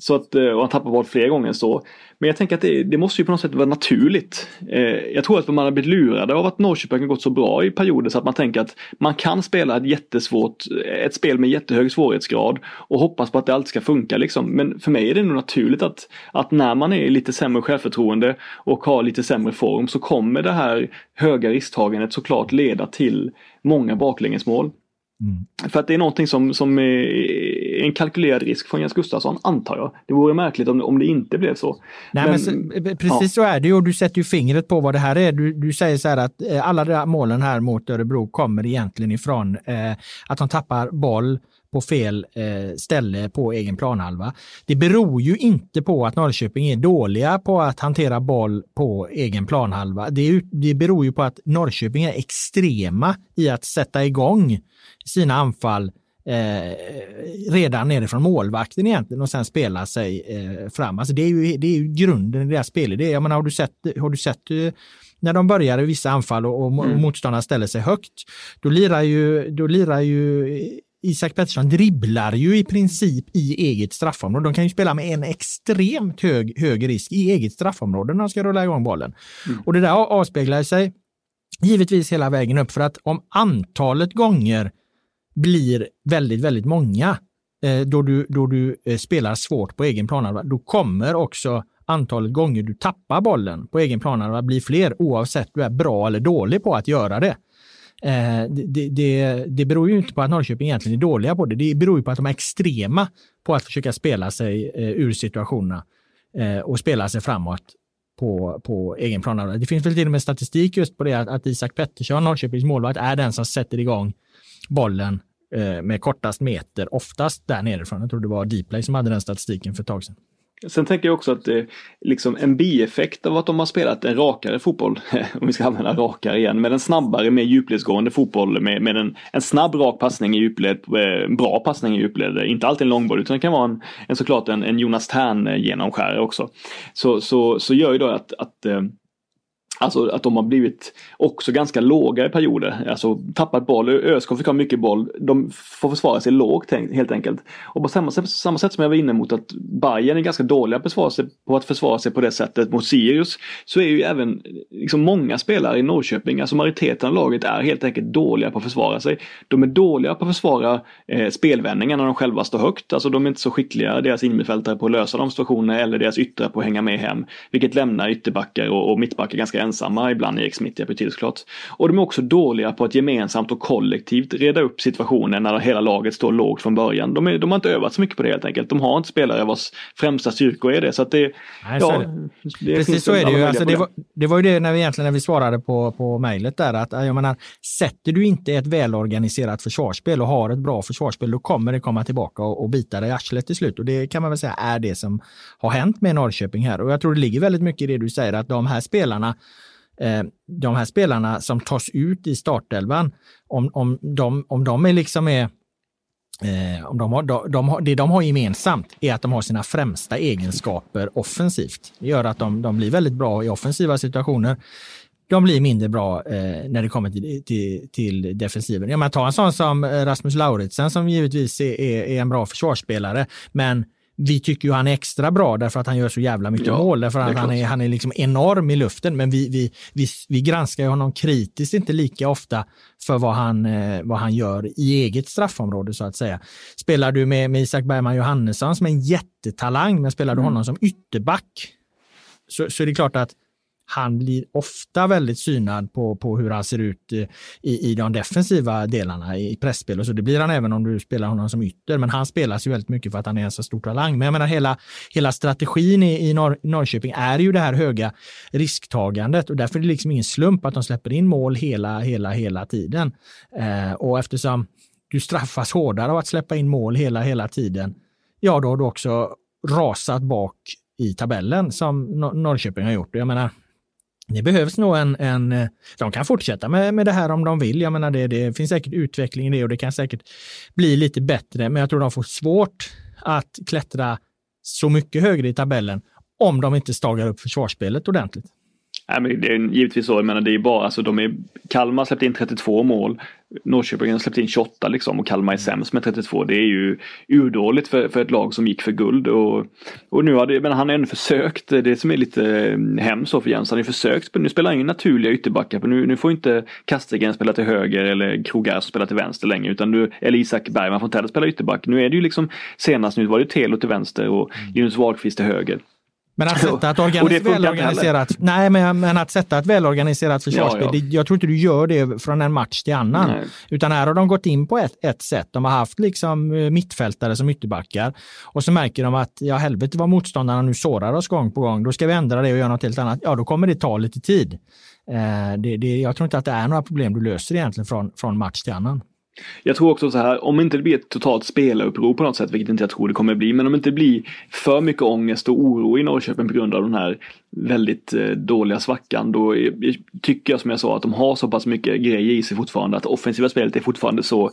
Så att, eh, och han tappar boll flera gånger så. Men jag tänker att det, det, måste ju på något sätt vara naturligt. Eh, jag tror att man har blivit lurade av att Norrköping har gått så bra i perioder så att man tänker att man kan spela ett jättesvårt, ett spel med jättehög svårighetsgrad och hoppas på att det alltid ska funka liksom. Men för mig är det nog naturligt att, att när man är lite sämre självförtroende och har lite sämre form så kommer det här höga risktagandet såklart leda till många baklängesmål. Mm. För att det är någonting som, som är en kalkylerad risk från Jens Gustafsson, antar jag. Det vore märkligt om, om det inte blev så. Nej, men, men så, precis ja. så är det och du sätter ju fingret på vad det här är. Du, du säger så här att eh, alla de här målen här mot Örebro kommer egentligen ifrån eh, att de tappar boll på fel eh, ställe på egen planhalva. Det beror ju inte på att Norrköping är dåliga på att hantera boll på egen planhalva. Det, det beror ju på att Norrköping är extrema i att sätta igång sina anfall eh, redan nerifrån målvakten egentligen och sen spela sig eh, fram. Alltså det, är ju, det är ju grunden i deras spel. Det är, jag menar, har du sett, har du sett eh, när de börjar i vissa anfall och, och mm. motståndarna ställer sig högt, då lirar ju, då lirar ju Isak Pettersson dribblar ju i princip i eget straffområde. De kan ju spela med en extremt hög, hög risk i eget straffområde när de ska rulla igång bollen. Mm. Och det där avspeglar sig givetvis hela vägen upp för att om antalet gånger blir väldigt, väldigt många eh, då du, då du eh, spelar svårt på egen planhalva, då kommer också antalet gånger du tappar bollen på egen planhalva bli fler oavsett du är bra eller dålig på att göra det. Eh, det, det, det beror ju inte på att Norrköping egentligen är dåliga på det. Det beror ju på att de är extrema på att försöka spela sig eh, ur situationerna eh, och spela sig framåt på, på egen planhalva. Det finns väl till och med statistik just på det att, att Isak Pettersson, Norrköpings målvakt, är den som sätter igång bollen eh, med kortast meter, oftast där nerifrån. Jag tror det var Dplay som hade den statistiken för ett tag sedan. Sen tänker jag också att det liksom en bieffekt av att de har spelat en rakare fotboll, om vi ska använda rakare igen, med en snabbare, mer djupledsgående fotboll med, med en, en snabb rak passning i djupled, eh, bra passning i djupled, inte alltid en långboll utan det kan vara en, en såklart en, en Jonas Tern eh, genomskärare också. Så, så, så gör ju då att, att eh, Alltså att de har blivit också ganska låga i perioder. Alltså tappat boll. ÖSK fick ha mycket boll. De får försvara sig lågt helt enkelt. Och på samma sätt, samma sätt som jag var inne mot att Bayern är ganska dåliga på att försvara sig på, försvara sig på det sättet mot Sirius. Så är ju även liksom många spelare i Norrköping, alltså majoriteten av laget är helt enkelt dåliga på att försvara sig. De är dåliga på att försvara eh, spelvändningar när de själva står högt. Alltså de är inte så skickliga, deras innermittfältare, på att lösa de situationerna eller deras yttrar på att hänga med hem. Vilket lämnar ytterbackar och, och mittbackar ganska ensamma, ibland Smith hjälper till såklart. Och de är också dåliga på att gemensamt och kollektivt reda upp situationen när hela laget står lågt från början. De, är, de har inte övat så mycket på det helt enkelt. De har inte spelare vars främsta styrkor är det. Så att det, Nej, ja, det. Precis så är det ju. Alltså det, var, det var ju det när vi egentligen när vi svarade på, på mejlet där att jag menar, sätter du inte ett välorganiserat försvarsspel och har ett bra försvarsspel, då kommer det komma tillbaka och, och bita dig i arslet till slut. Och det kan man väl säga är det som har hänt med Norrköping här. Och jag tror det ligger väldigt mycket i det du säger att de här spelarna Eh, de här spelarna som tas ut i startelvan, om, om, de, om de är liksom är eh, om de har, de, de har, det de har gemensamt är att de har sina främsta egenskaper offensivt. Det gör att de, de blir väldigt bra i offensiva situationer. De blir mindre bra eh, när det kommer till, till, till defensiven. Ja, man ta en sån som eh, Rasmus Lauritsen som givetvis är, är, är en bra försvarsspelare, men vi tycker ju han är extra bra därför att han gör så jävla mycket ja, mål. Därför att han är, han är liksom enorm i luften. Men vi, vi, vi, vi granskar honom kritiskt inte lika ofta för vad han, eh, vad han gör i eget straffområde så att säga. Spelar du med, med Isak Bergman Johannesson som är en jättetalang, men spelar du mm. honom som ytterback så, så är det klart att han blir ofta väldigt synad på, på hur han ser ut i, i de defensiva delarna i pressspel och så. Det blir han även om du spelar honom som ytter, men han spelas ju väldigt mycket för att han är en så stor talang. Men jag menar hela, hela strategin i, i Norr, Norrköping är ju det här höga risktagandet och därför är det liksom ingen slump att de släpper in mål hela, hela, hela tiden. Eh, och eftersom du straffas hårdare av att släppa in mål hela, hela tiden, ja då har du också rasat bak i tabellen som Norrköping har gjort. Jag menar, det behövs nog en, en, eh, de kan fortsätta med, med det här om de vill. Jag menar det, det finns säkert utveckling i det och det kan säkert bli lite bättre, men jag tror de får svårt att klättra så mycket högre i tabellen om de inte stagar upp försvarsspelet ordentligt. Nej, men det är givetvis så, jag menar det är bara, alltså de är, Kalmar släppte in 32 mål, Norrköping har släppt in 28 liksom och Kalmar är sämst med 32. Det är ju urdåligt för, för ett lag som gick för guld och, och nu har det, men han har ändå försökt, det som är lite eh, hemskt för Jens, han har ju försökt, nu spelar han ju naturliga ytterbackar, nu, nu får inte Kastegren spela till höger eller Krogar spela till vänster längre utan du, eller Isak Bergman får inte heller spela ytterback. Nu är det ju liksom senast nu var det Telo till vänster och mm. Linus Wahlqvist till höger. Men att sätta ett organis välorganiserat, nej, men, men att sätta ett välorganiserat försvarsspel, ja, ja. jag tror inte du gör det från en match till annan. Nej. Utan här har de gått in på ett, ett sätt. De har haft liksom eh, mittfältare som ytterbackar och så märker de att ja helvete vad motståndarna nu sårar oss gång på gång. Då ska vi ändra det och göra något helt annat. Ja, då kommer det ta lite tid. Eh, det, det, jag tror inte att det är några problem du löser egentligen från, från match till annan. Jag tror också så här, om inte det blir ett totalt spelaruppror på något sätt, vilket inte jag tror det kommer bli, men om det inte blir för mycket ångest och oro i Norrköping på grund av den här väldigt eh, dåliga svackan, då tycker jag som jag sa att de har så pass mycket grejer i sig fortfarande, att offensiva spelet är fortfarande så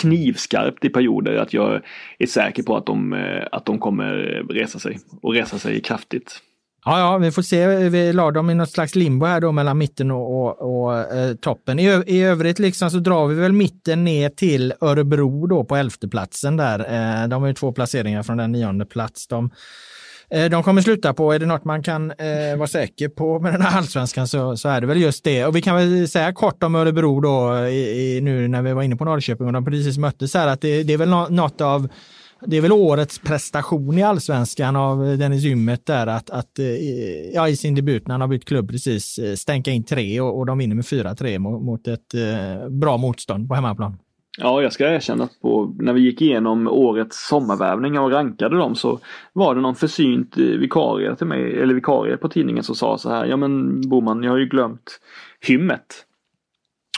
knivskarpt i perioder att jag är säker på att de, eh, att de kommer resa sig och resa sig kraftigt. Ja, ja, vi får se. Vi la dem i något slags limbo här då mellan mitten och, och, och eh, toppen. I, I övrigt liksom så drar vi väl mitten ner till Örebro då på elfteplatsen där. Eh, de har ju två placeringar från den nionde plats. De, eh, de kommer sluta på, är det något man kan eh, vara säker på med den här allsvenskan så, så är det väl just det. Och vi kan väl säga kort om Örebro då i, i, nu när vi var inne på Norrköping och de precis möttes här att det, det är väl något av det är väl årets prestation i allsvenskan av Dennis Ymmet där att, att eh, ja, i sin debut när han har bytt klubb precis eh, stänka in tre och, och de vinner med 4-3 mot, mot, ett eh, bra motstånd på hemmaplan. Ja, jag ska erkänna att på, när vi gick igenom årets sommarvärvningar och rankade dem så var det någon försynt eh, vikarie till mig, eller vikarie på tidningen som sa så här, ja men Boman, jag har ju glömt hymmet.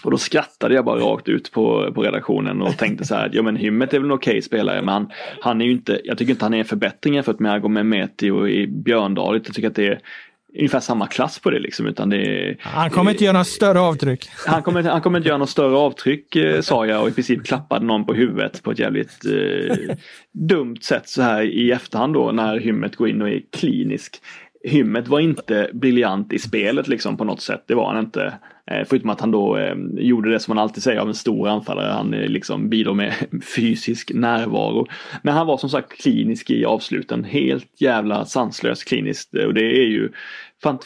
Och då skrattade jag bara rakt ut på, på redaktionen och tänkte så här, ja men Hymmet är väl en okej okay spelare men han, han är ju inte, jag tycker inte han är en förbättring jämfört med Agom Mehmeti och i Björndal. Jag tycker att det är ungefär samma klass på det liksom. Utan det han kommer inte göra något större avtryck. Han kommer, han kommer inte göra något större avtryck eh, sa jag och i princip klappade någon på huvudet på ett jävligt eh, dumt sätt så här i efterhand då när Hymmet går in och är klinisk Hymmet var inte briljant i spelet liksom på något sätt. Det var han inte. Eh, förutom att han då eh, gjorde det som man alltid säger av en stor anfallare. Han eh, liksom bidrar med fysisk närvaro. Men han var som sagt klinisk i avsluten. Helt jävla sanslös kliniskt. Och det är ju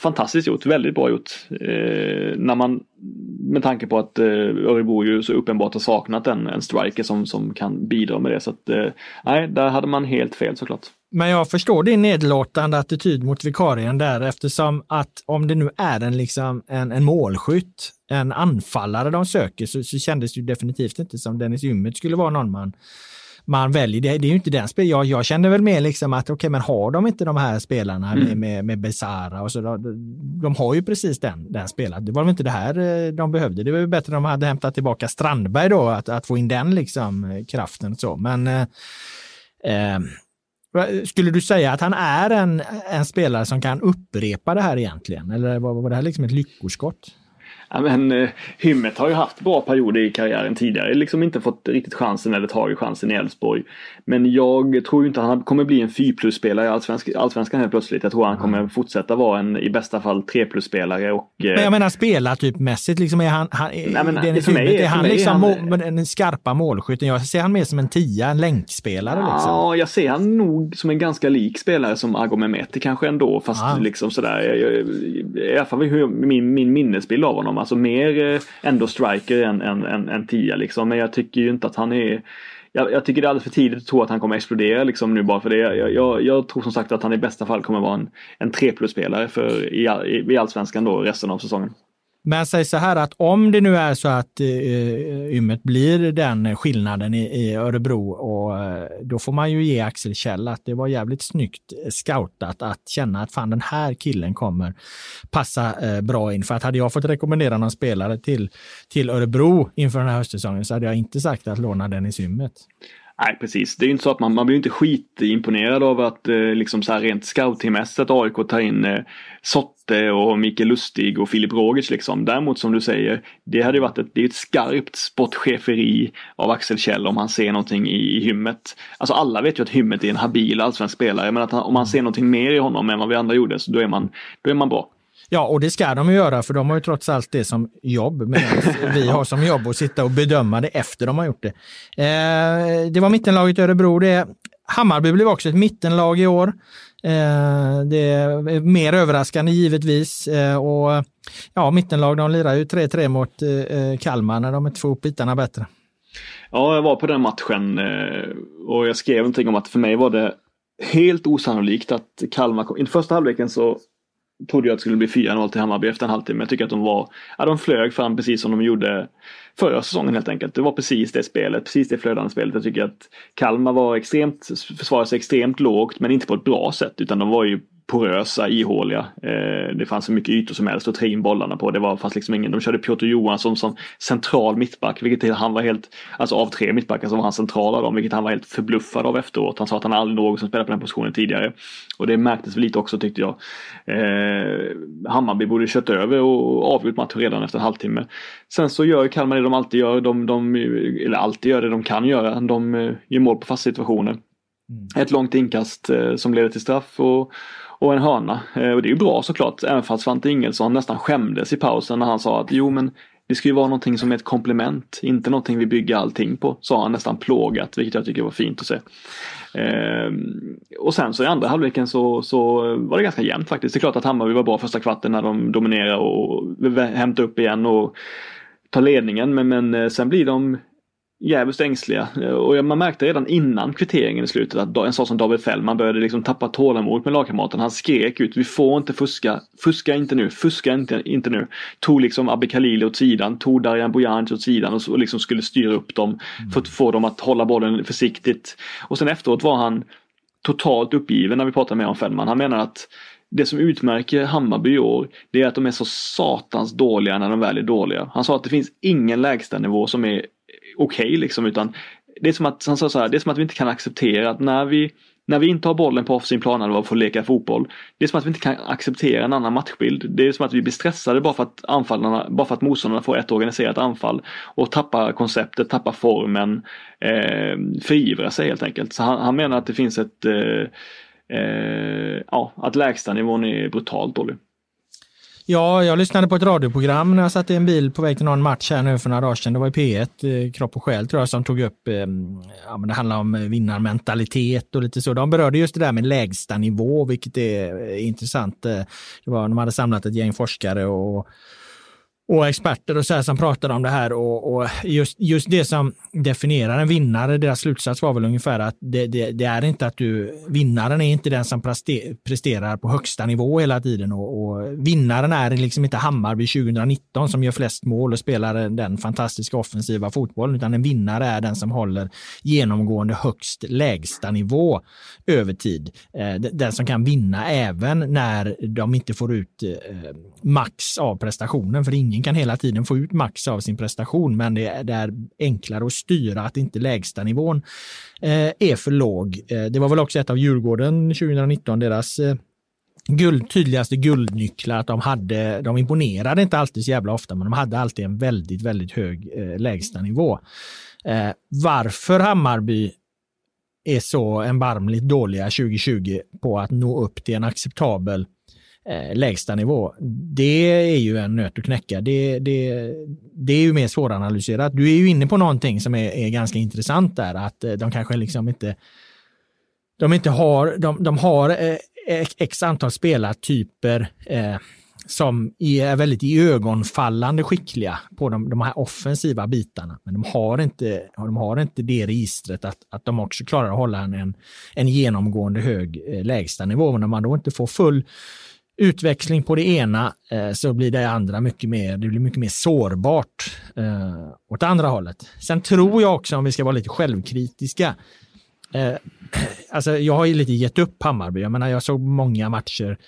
fantastiskt gjort, väldigt bra gjort. När man, med tanke på att Örebro ju så uppenbart har saknat en, en striker som, som kan bidra med det. Så att, nej, där hade man helt fel såklart. Men jag förstår din nedlåtande attityd mot vikarien där eftersom att om det nu är en, liksom, en, en målskytt, en anfallare de söker så, så kändes det definitivt inte som Dennis Ymmet skulle vara någon man man väljer. Det, det är ju inte den spel. Jag, jag kände väl mer liksom att okej, okay, men har de inte de här spelarna mm. med, med, med Besara och så, de, de har ju precis den, den spelaren. Det var väl inte det här eh, de behövde. Det var ju bättre om de hade hämtat tillbaka Strandberg då, att, att få in den liksom eh, kraften och så. Men eh, eh, skulle du säga att han är en, en spelare som kan upprepa det här egentligen? Eller var, var det här liksom ett lyckoskott? Ja, men, uh, Hymmet har ju haft bra perioder i karriären tidigare. Liksom inte fått riktigt chansen eller tagit chansen i Elfsborg. Men jag tror inte han kommer bli en 4 plus-spelare i allsvensk, allsvenskan helt plötsligt. Jag tror han kommer fortsätta vara en i bästa fall 3 plus-spelare. Och, uh, men jag menar spela typ mässigt liksom är han, han nej, men, Dennis för mig, är han liksom han, må, den skarpa målskytten? Jag ser han mer som en tia, en länkspelare. Ja, liksom. jag ser han nog som en ganska lik spelare som Ago Mehmeti kanske ändå. Fast ah. liksom sådär, jag, jag, i alla fall min, min minnesbild av honom Alltså mer eh, ändå striker än, än, än, än tia liksom. Men jag tycker ju inte att han är jag, jag, tycker det är alldeles för tidigt att tro att han kommer explodera liksom nu bara för det. Jag, jag, jag tror som sagt att han i bästa fall kommer vara en, en 3 plus-spelare för i, i, i allsvenskan då resten av säsongen. Men säg så här att om det nu är så att eh, eh Ymmet blir den skillnaden i, i Örebro och eh, då får man ju ge Axel Kjell att det var jävligt snyggt eh, scoutat att känna att fan den här killen kommer passa eh, bra in. För att hade jag fått rekommendera någon spelare till, till Örebro inför den här höstsäsongen så hade jag inte sagt att låna Dennis Ymmet. Nej precis, det är ju inte så att man, man blir inte skitimponerad av att eh, liksom så här rent scoutingmässigt AIK tar in eh, Sotte och Mikael Lustig och Filip Rogic liksom. Däremot som du säger, det hade ju varit ett, det är ett skarpt sportcheferi av Axel Kjell om han ser någonting i, i hymmet. Alltså alla vet ju att hymmet är en habil allsvensk spelare men att han, om man ser någonting mer i honom än vad vi andra gjorde så då är man, då är man bra. Ja, och det ska de ju göra för de har ju trots allt det som jobb. Medan vi har som jobb att sitta och bedöma det efter de har gjort det. Eh, det var mittenlaget Örebro. Det. Hammarby blev också ett mittenlag i år. Eh, det är mer överraskande givetvis. Eh, och ja, mittenlag de lirar ju 3-3 mot eh, Kalmar när de är två bitarna bättre. Ja, jag var på den matchen eh, och jag skrev någonting om att för mig var det helt osannolikt att Kalmar kom. I första halvleken så trodde jag att det skulle bli 4-0 till Hammarby efter en halvtimme. Jag tycker att de var, ja de flög fram precis som de gjorde förra säsongen helt enkelt. Det var precis det spelet, precis det flödande spelet. Jag tycker att Kalmar var extremt, försvarade sig extremt lågt men inte på ett bra sätt utan de var ju porösa, ihåliga. Eh, det fanns så mycket ytor som helst att ta in bollarna på. Det var fast liksom ingen, de körde Piotr Johansson som central mittback, vilket han var helt, alltså av tre mittbackar så var han central av dem, vilket han var helt förbluffad av efteråt. Han sa att han aldrig någonsin spelat på den positionen tidigare. Och det märktes lite också tyckte jag. Eh, Hammarby borde kört över och avgjort matchen redan efter en halvtimme. Sen så gör Kalmar det de alltid gör, de, de, eller alltid gör det de kan göra. De eh, gör mål på fasta situationer. Mm. Ett långt inkast eh, som leder till straff och, och en hörna. Eh, och det är ju bra såklart, även fast Svante Ingelsson nästan skämdes i pausen när han sa att jo men det ska ju vara någonting som är ett komplement, inte någonting vi bygger allting på, sa han nästan plågat, vilket jag tycker var fint att se. Ehm, och sen så i andra halvleken så, så var det ganska jämnt faktiskt. Det är klart att Hammarby var bra första kvarten när de dominerar och hämtar upp igen och tar ledningen, men, men eh, sen blir de jävligt ängsliga. Och man märkte redan innan kvitteringen i slutet att en sån som David Fällman började liksom tappa tålamod med lagkamraten. Han skrek ut, vi får inte fuska, fuska inte nu, fuska inte, inte nu. Tog liksom Abbe Khalili åt sidan, tog Darijan Bojanic åt sidan och, liksom skulle styra upp dem för att få dem att hålla bollen försiktigt. Och sen efteråt var han totalt uppgiven när vi pratade med om Fällman. Han menar att det som utmärker Hammarby i år, det är att de är så satans dåliga när de väl är dåliga. Han sa att det finns ingen lägstanivå som är okej okay, liksom utan det är som att, han sa så här, det är som att vi inte kan acceptera att när vi när vi inte har bollen på offensiv plan och får leka fotboll. Det är som att vi inte kan acceptera en annan matchbild. Det är som att vi blir stressade bara för att anfallarna, bara för att motståndarna får ett organiserat anfall och tappar konceptet, tappar formen, eh, förivrar sig helt enkelt. Så han, han menar att det finns ett eh, eh, ja, att lägstanivån är brutalt dålig. Ja, jag lyssnade på ett radioprogram när jag satt i en bil på väg till någon match här nu för några dagar sedan. Det var i P1, eh, Kropp och själ tror jag, som tog upp, eh, ja men det handlar om eh, vinnarmentalitet och lite så. De berörde just det där med lägsta nivå, vilket är eh, intressant. Eh, det var, de hade samlat ett gäng forskare och och experter och så här som pratade om det här och, och, just, just det som definierar en vinnare, deras slutsats var väl ungefär att det, det, det är inte att du, vinnaren är inte den som presterar på högsta nivå hela tiden och, och, vinnaren är liksom inte Hammarby 2019 som gör flest mål och spelar den fantastiska offensiva fotbollen, utan en vinnare är den som håller genomgående högst lägsta nivå över tid. Eh, den som kan vinna även när de inte får ut eh, max av prestationen, för ingen kan hela tiden få ut max av sin prestation, men det är, det är enklare att styra att inte lägsta nivån eh, är för låg. Eh, det var väl också ett av Djurgården 2019, deras eh, guld, tydligaste guldnycklar att de hade, de imponerade inte alltid så jävla ofta, men de hade alltid en väldigt, väldigt hög eh, lägstanivå. Eh, varför Hammarby är så erbarmligt dåliga 2020 på att nå upp till en acceptabel eh, lägsta nivå. Det är ju en nöt att knäcka. Det, det, det är ju mer svåranalyserat. Du är ju inne på någonting som är, är ganska intressant där, att eh, de kanske liksom inte de inte har, de, de har eh, x antal spelartyper eh, som är väldigt iögonfallande skickliga på de, de här offensiva bitarna. Men de har inte, de har inte det registret att, att de också klarar att hålla en, en, en genomgående hög eh, lägstanivå. Men om man då inte får full utväxling på det ena eh, så blir det andra mycket mer, det blir mycket mer sårbart eh, åt andra hållet. Sen tror jag också, om vi ska vara lite självkritiska, eh, alltså jag har ju lite gett upp Hammarby. Jag menar, jag såg många matcher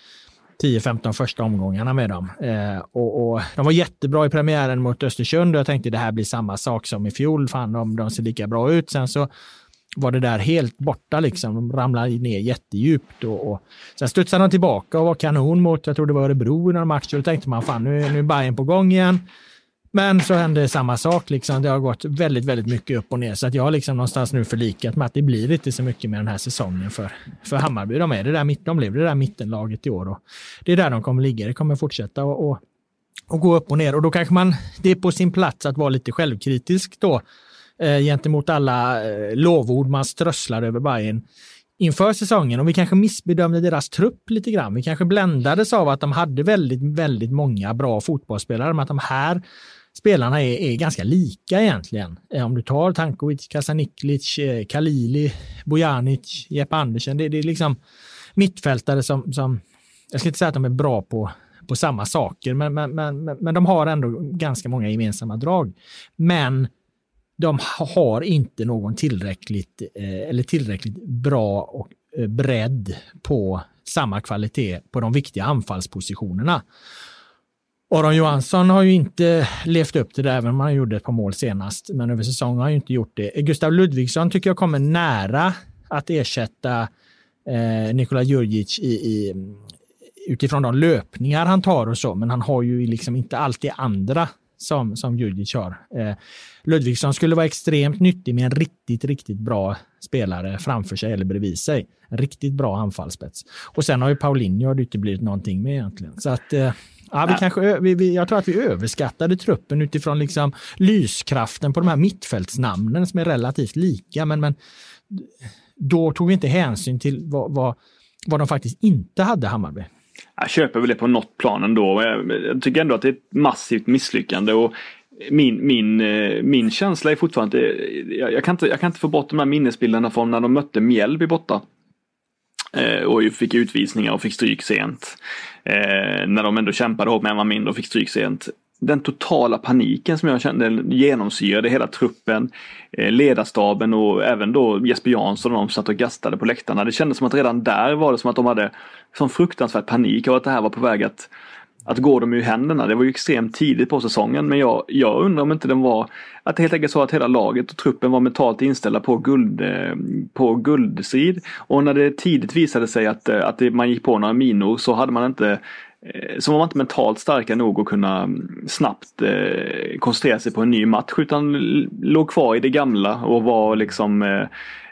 10-15 första omgångarna med dem. Eh, och, och, de var jättebra i premiären mot Östersund och jag tänkte det här blir samma sak som i fjol. Fan, de, de ser lika bra ut. Sen så var det där helt borta liksom. De ramlade ner jättedjupt och, och sen studsade de tillbaka och var kanon mot, jag tror det var Örebro i match och Då tänkte man fan nu, nu är Bayern på gång igen. Men så hände samma sak. Liksom. Det har gått väldigt, väldigt mycket upp och ner. Så att jag har liksom någonstans nu förlikat med att det blir inte så mycket med den här säsongen för, för Hammarby. De, är det där, de blev det där mittenlaget i år och det är där de kommer ligga. Det kommer fortsätta och, och, och gå upp och ner. Och då kanske man, det är på sin plats att vara lite självkritisk då eh, gentemot alla eh, lovord man strösslar över Bayern inför säsongen och vi kanske missbedömde deras trupp lite grann. Vi kanske bländades av att de hade väldigt, väldigt många bra fotbollsspelare, men att de här spelarna är, är ganska lika egentligen. Eh, om du tar Tankovic, Kasaniklic, eh, Kalili, Bojanic, Jeppe Andersen. Det, det, är liksom mittfältare som, som, jag ska inte säga att de är bra på, på samma saker, men, men, men, men de har ändå ganska många gemensamma drag. Men de har inte någon tillräckligt eh, eller tillräckligt bra och eh, bredd på samma kvalitet på de viktiga anfallspositionerna. Aron Johansson har ju inte levt upp till det, även om han gjorde ett par mål senast. Men över säsongen har han ju inte gjort det. Gustav Ludvigsson tycker jag kommer nära att ersätta eh, Nikola Djurdjic i, i, utifrån de löpningar han tar och så. Men han har ju liksom inte alltid andra som, som Djurdjic har. Eh, Ludvigsson skulle vara extremt nyttig med en riktigt, riktigt bra spelare framför sig eller bredvid sig. En riktigt bra anfallsspets. Och sen har ju Paulinho det inte blivit någonting med egentligen. Så att eh, Ja, vi kanske, vi, vi, jag tror att vi överskattade truppen utifrån liksom lyskraften på de här mittfältsnamnen som är relativt lika. Men, men då tog vi inte hänsyn till vad, vad, vad de faktiskt inte hade, Hammarby. Jag köper väl det på något plan ändå. Jag, tycker ändå att det är ett massivt misslyckande. Och min, min, eh, min känsla är fortfarande jag, jag, kan inte, jag kan inte få bort de här minnesbilderna från när de mötte Mjällby borta. Eh, och fick utvisningar och fick stryk sent. Eh, när de ändå kämpade hårt med en man mindre och fick stryk sent. Den totala paniken som jag kände genomsyrade hela truppen, eh, ledarstaben och även då Jesper Jansson och de satt och gastade på läktarna. Det kändes som att redan där var det som att de hade sån fruktansvärd panik och att det här var på väg att att gå dem ur händerna. Det var ju extremt tidigt på säsongen men jag, jag undrar om inte den var att det helt enkelt så att hela laget och truppen var mentalt inställda på, guld, eh, på guldstrid. Och när det tidigt visade sig att, eh, att man gick på några minor så hade man inte eh, så var man inte mentalt starka nog att kunna mm, snabbt eh, koncentrera sig på en ny match utan låg kvar i det gamla och var liksom eh,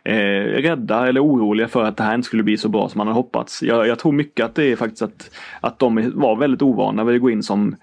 eh, rädda eller oroliga för att det här inte skulle bli så bra som man hade hoppats. Jag, jag tror mycket att det är faktiskt att, att de var väldigt ovana vid att gå in som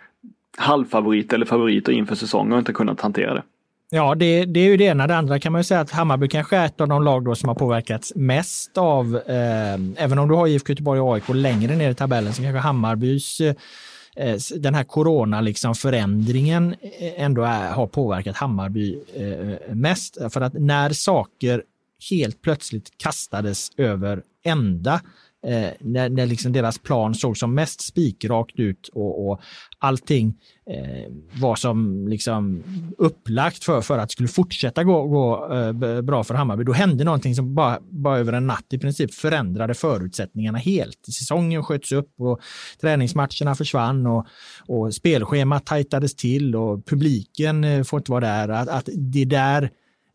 halvfavorit eller favoriter inför säsongen och inte kunnat hantera det. Ja, det, det, är ju det ena. Det andra kan man ju säga att Hammarby kanske är ett av de lag då som har påverkats mest av, eh, även om du har IFK Göteborg och AIK längre ner i tabellen, så kanske Hammarbys eh, den här corona liksom förändringen eh, ändå är, har påverkat Hammarby eh, mest. För att när saker helt plötsligt kastades över ända eh, när, när liksom deras plan såg som mest spikrakt ut och, och allting eh, var som liksom upplagt för, för att det skulle fortsätta gå, gå eh, bra för Hammarby. Då hände någonting som bara, bara över en natt i princip förändrade förutsättningarna helt. Säsongen sköts upp och träningsmatcherna försvann och, och spelschemat tajtades till och publiken eh, får inte vara där. Att, att det där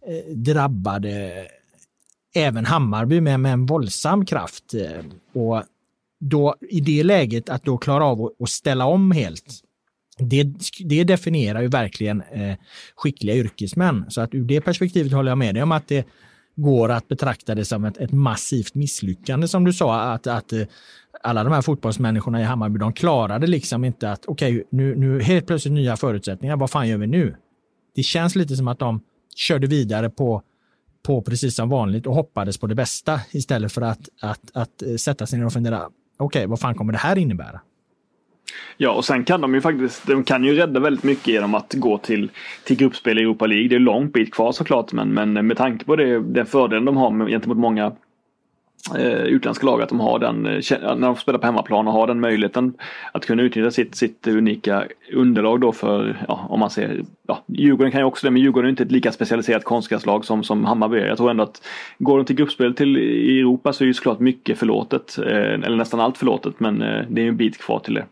eh, drabbade även Hammarby med, med en våldsam kraft. Eh, och då i det läget att då klara av att ställa om helt. Det, det definierar ju verkligen eh, skickliga yrkesmän. Så att ur det perspektivet håller jag med dig om att det går att betrakta det som ett, ett massivt misslyckande som du sa. Att, att eh, alla de här fotbollsmänniskorna i Hammarby, de klarade liksom inte att okej, okay, nu, nu helt plötsligt nya förutsättningar. Vad fan gör vi nu? Det känns lite som att de körde vidare på på precis som vanligt och hoppades på det bästa istället för att, att, att eh, sätta sig ner och fundera, okej, okay, vad fan kommer det här innebära? Ja, och sen kan de ju faktiskt, de kan ju rädda väldigt mycket genom att gå till, till gruppspel i Europa League. Det är långt bit kvar såklart, men, men med tanke på det, den fördelen de har gentemot många eh, utländska lag att de har den, eh, när de spelar på hemmaplan och har den möjligheten att kunna utnyttja sitt, sitt unika underlag då för, ja, om man ser, ja, Djurgården kan ju också det, men Djurgården är inte ett lika specialiserat konstgräslag som, som Hammarby är. Jag tror ändå att går de till gruppspel till i Europa så är ju såklart mycket förlåtet, eh, eller nästan allt förlåtet, men eh, det är ju en bit kvar till det.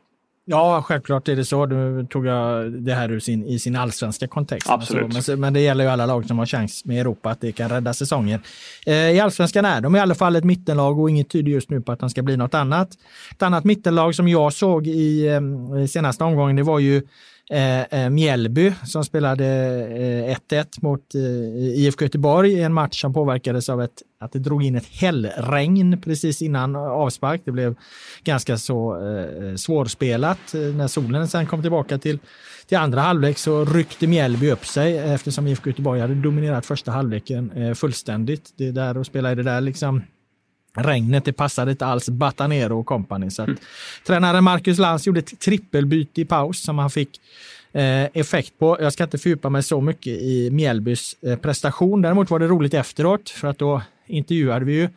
Ja, självklart är det så. Nu tog jag det här ur sin, i sin allsvenska kontext. Absolut. Men, men, det gäller ju alla lag som har chans med Europa att det kan rädda säsonger. Eh, I allsvenskan är de i alla fall ett mittenlag och inget tyder just nu på att de ska bli något annat. Ett annat mittenlag som jag såg i eh, senaste omgången, det var ju Eh, eh, Mjällby som spelade eh, 1-1 mot eh, IFK Göteborg i en match som påverkades av ett, att det drog in ett hällregn precis innan avspark. Det blev ganska så eh, svårspelat. Eh, när solen sen kom tillbaka till, till andra halvlek så ryckte Mjällby upp sig eftersom IFK Göteborg hade dominerat första halvleken eh, fullständigt. Det där och spela i det där liksom regnet, det passade inte alls Batanero och kompani. Så att, mm. Tränaren Marcus Lantz gjorde ett trippelbyte i paus som han fick eh, effekt på. Jag ska inte fördjupa mig så mycket i Mjällbys eh, prestation. Däremot var det roligt efteråt för att då intervjuade vi ju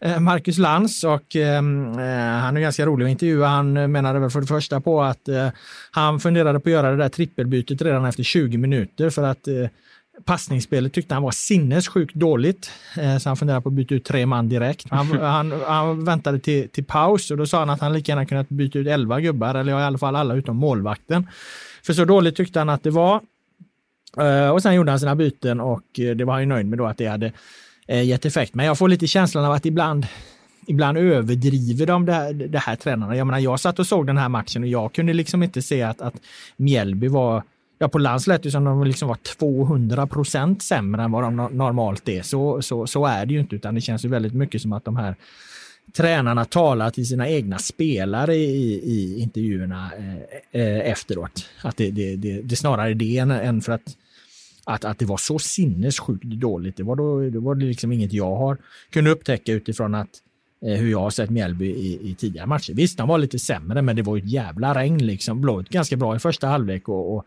eh, Marcus Lantz och ehm, eh, han är ganska rolig att intervjua. Han eh, menade väl för det första på att eh, han funderade på att göra det där trippelbytet redan efter 20 minuter för att eh, Passningsspelet tyckte han var sinnessjukt dåligt, eh, så han funderade på att byta ut tre man direkt. Han, han, han väntade till, till, paus och då sa han att han lika gärna kunnat byta ut elva gubbar, eller i alla fall alla utom målvakten. För så dåligt tyckte han att det var. Eh, och sen gjorde han sina byten och eh, det var han ju nöjd med då att det hade gett effekt. Men jag får lite känslan av att ibland ibland överdriver de det här, det här tränarna. Jag menar, jag satt och såg den här matchen och jag kunde liksom inte se att, att Mjällby var Ja, på Lans lät det som de liksom var 200 procent sämre än vad de normalt är. Så, så, så är det ju inte, utan det känns ju väldigt mycket som att de här tränarna talar till sina egna spelare i, i intervjuerna eh, eh efteråt. Att det, det, det, det snarare är det än, än för att, att, att det var så sinnessjukt dåligt. Det var, då, det var liksom inget jag har kunnat upptäcka utifrån att eh, hur jag har sett Mjällby i, i, tidigare matcher. Visst, de var lite sämre, men det var ett jävla regn liksom. Blåvitt ganska bra i första halvlek och, och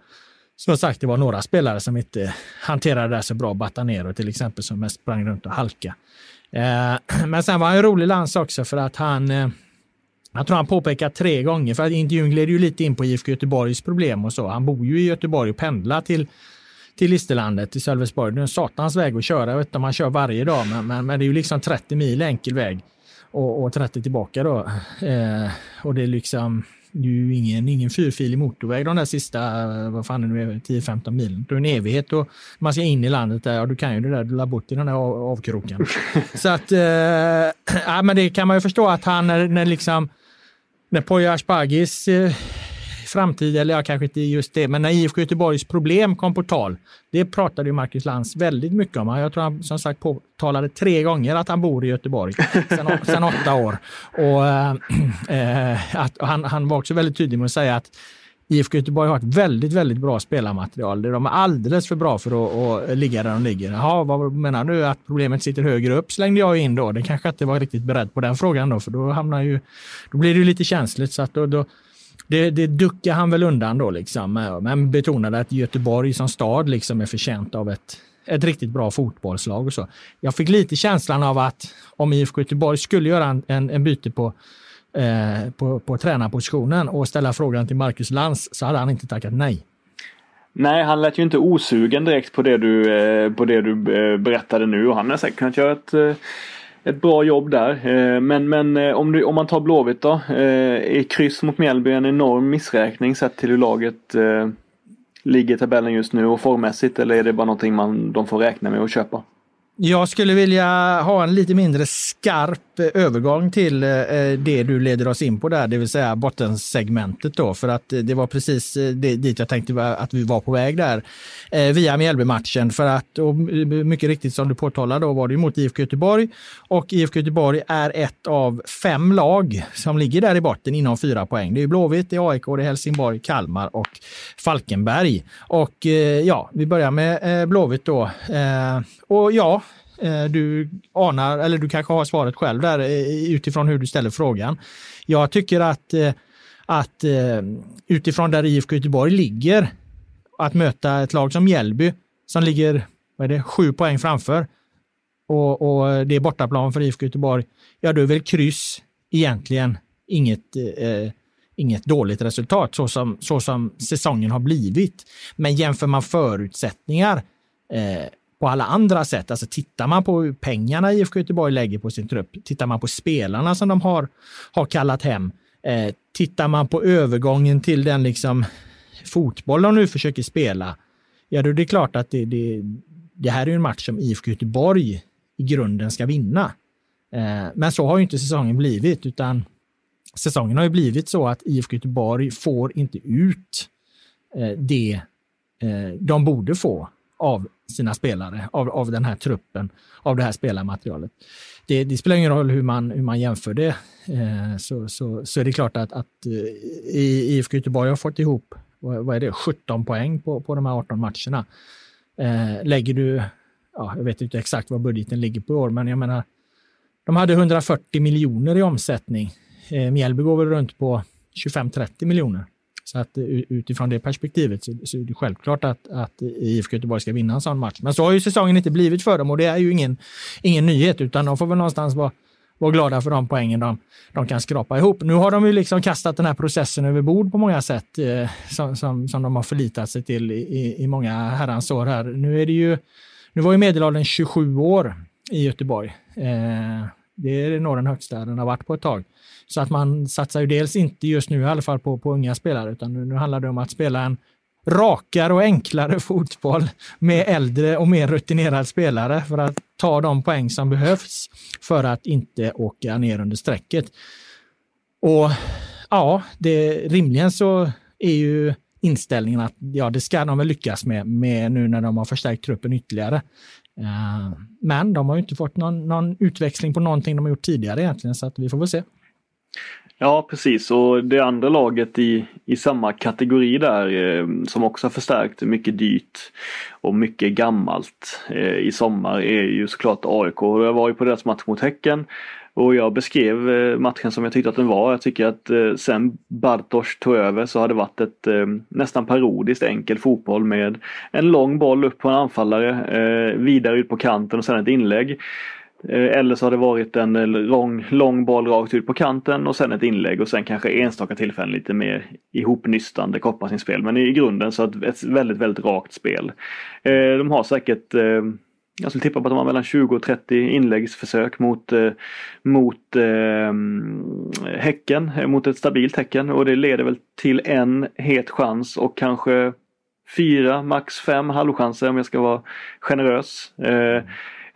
som sagt, det var några spelare som inte hanterade det så bra. Batanero till exempel som mest sprang runt och halka. Eh, men sen var han en rolig Lans också för att han eh, jag tror han påpekade tre gånger, för att intervjun gled ju lite in på IFK Göteborgs problem och så. Han bor ju i Göteborg och pendlar till, till Listerlandet, till Sölvesborg. Det är en satans väg att köra. Jag vet inte om han kör varje dag, men, men, men det är ju liksom 30 mil enkel väg och, och 30 tillbaka då. Eh, och det är liksom, det är ju ingen, ingen fyrfilig motorväg de där sista, vad fan är det nu 10-15 milen. Det är en evighet och man ska in i landet där, ja du kan ju det där, du har bott i den där avkroken. så att, eh, ja men det kan man ju förstå att han när, när liksom när Poya Asbagis eh, framtid, eller ja, kanske inte just det, men när IFK Göteborgs problem kom på tal, det pratade ju Marcus Lantz väldigt mycket om. Jag tror han som sagt påtalade tre gånger att han bor i Göteborg sedan, sedan åtta år. Och, äh, att, han, han var också väldigt tydlig med att säga att IFK Göteborg har ett väldigt, väldigt bra spelarmaterial. De är alldeles för bra för att, att ligga där de ligger. Jaha, vad menar du? Att problemet sitter högre upp slängde jag in då. Det kanske inte var riktigt beredd på den frågan då, för då hamnar ju, då blir det ju lite känsligt. Så att då, då det, det duckar han väl undan då liksom. Eh, men betonade att Göteborg som stad liksom är förtjänt av ett, ett riktigt bra fotbollslag och så. Jag fick lite känslan av att om IFK Göteborg skulle göra en, en, en byte på eh, på, på tränarpositionen och ställa frågan till Marcus Lantz så hade han inte tackat nej. Nej, han lät ju inte osugen direkt på det du, eh, på det du eh, berättade nu och han har säkert kunnat göra ett, eh, ett bra jobb där. Eh, men, men eh, om, du, om man tar Blåvitt då. Eh, är kryss mot Mjällby en enorm missräkning sett till hur laget ligger i tabellen just nu och formmässigt eller är det bara någonting man, de får räkna med att köpa? Jag skulle vilja ha en lite mindre skarp eh, övergång till eh, eh, det du leder oss in på där, det vill säga bottensegmentet då, för att det var precis dit jag tänkte att vi var på väg där via Mjällby-matchen. För att, och mycket riktigt som du påtalade, då var det mot IFK Göteborg och IFK Göteborg är ett av fem lag som ligger där i botten inom fyra poäng. Det är Blåvitt, det är AIK, det är Helsingborg, Kalmar och Falkenberg. Och ja, vi börjar med Blåvitt då. Och ja, eh, du anar, eller du kanske har svaret själv där eh, utifrån hur du ställer frågan. Jag tycker att, eh, att utifrån där IFK Göteborg ligger, att möta ett lag som Mjällby som ligger vad är det, sju poäng framför och, och det är bortaplan för IFK Göteborg, ja då är väl kryss egentligen inget, eh, inget dåligt resultat så som, så som säsongen har blivit. Men jämför man förutsättningar eh, på alla andra sätt. Alltså tittar man på hur pengarna IFK Göteborg lägger på sin trupp, tittar man på spelarna som de har, har kallat hem, eh, tittar man på övergången till den liksom fotboll de nu försöker spela, ja då är det klart att det, det, det här är en match som IFK Göteborg i grunden ska vinna. Eh, men så har ju inte säsongen blivit, utan säsongen har ju blivit så att IFK Göteborg får inte ut eh, det eh, de borde få av sina spelare, av, av den här truppen, av det här spelarmaterialet. Det, det spelar ingen roll hur man, hur man jämför det, eh, så, så, så är det klart att, att eh, IFK Göteborg har fått ihop, vad, vad, är det, 17 poäng på, på de här 18 matcherna. Eh, lägger du, ja, jag vet inte exakt vad budgeten ligger på i år, men jag menar, de hade 140 miljoner i omsättning. Eh, Mjällby går väl runt på 25-30 miljoner. Så att eh, utifrån det perspektivet så, så är det självklart att, att IFK Göteborg ska vinna en sån match. Men så har ju säsongen inte blivit för dem och det är ju ingen, ingen nyhet, utan de får väl någonstans vara vara glada för de poängen de, de kan skrapa ihop. Nu har de ju liksom kastat den här processen över bord på många sätt eh, som, som, som de har förlitat sig till i, i många herrans år här. Nu är det ju, nu var ju medelåldern 27 år i Göteborg. Eh, det är nog den högsta den har varit på ett tag. Så att man satsar ju dels inte just nu i alla fall på, på unga spelare, utan nu, nu handlar det om att spela en rakare och enklare fotboll med äldre och mer rutinerad spelare för att ta de poäng som behövs för att inte åka ner under strecket. Och ja, det, rimligen så är ju inställningen att ja, det ska de väl lyckas med, med nu när de har förstärkt truppen ytterligare. Eh, men de har ju inte fått någon, någon utväxling på någonting de har gjort tidigare egentligen, så att vi får väl se. Ja precis och det andra laget i, i samma kategori där eh, som också har förstärkt mycket dyrt och mycket gammalt eh, i sommar är ju såklart AIK. Jag var ju på deras match mot Häcken och jag beskrev eh, matchen som jag tyckte att den var. Jag tycker att eh, sen Bartosz tog över så har det varit ett eh, nästan parodiskt enkel fotboll med en lång boll upp på en anfallare, eh, vidare ut på kanten och sen ett inlägg. Eh, eller så har det varit en eh, lång, lång boll rakt typ ut på kanten och sen ett inlägg och sen kanske enstaka tillfällen lite mer ihopnystande kopparsinspel. Men i grunden så ett väldigt, väldigt rakt spel. Eh, de har säkert jag skulle tippa på att de har mellan 20 och 30 inläggsförsök mot, mot eh, Häcken, mot ett stabilt Häcken och det leder väl till en het chans och kanske fyra, max fem halvchanser om jag ska vara generös. Eh,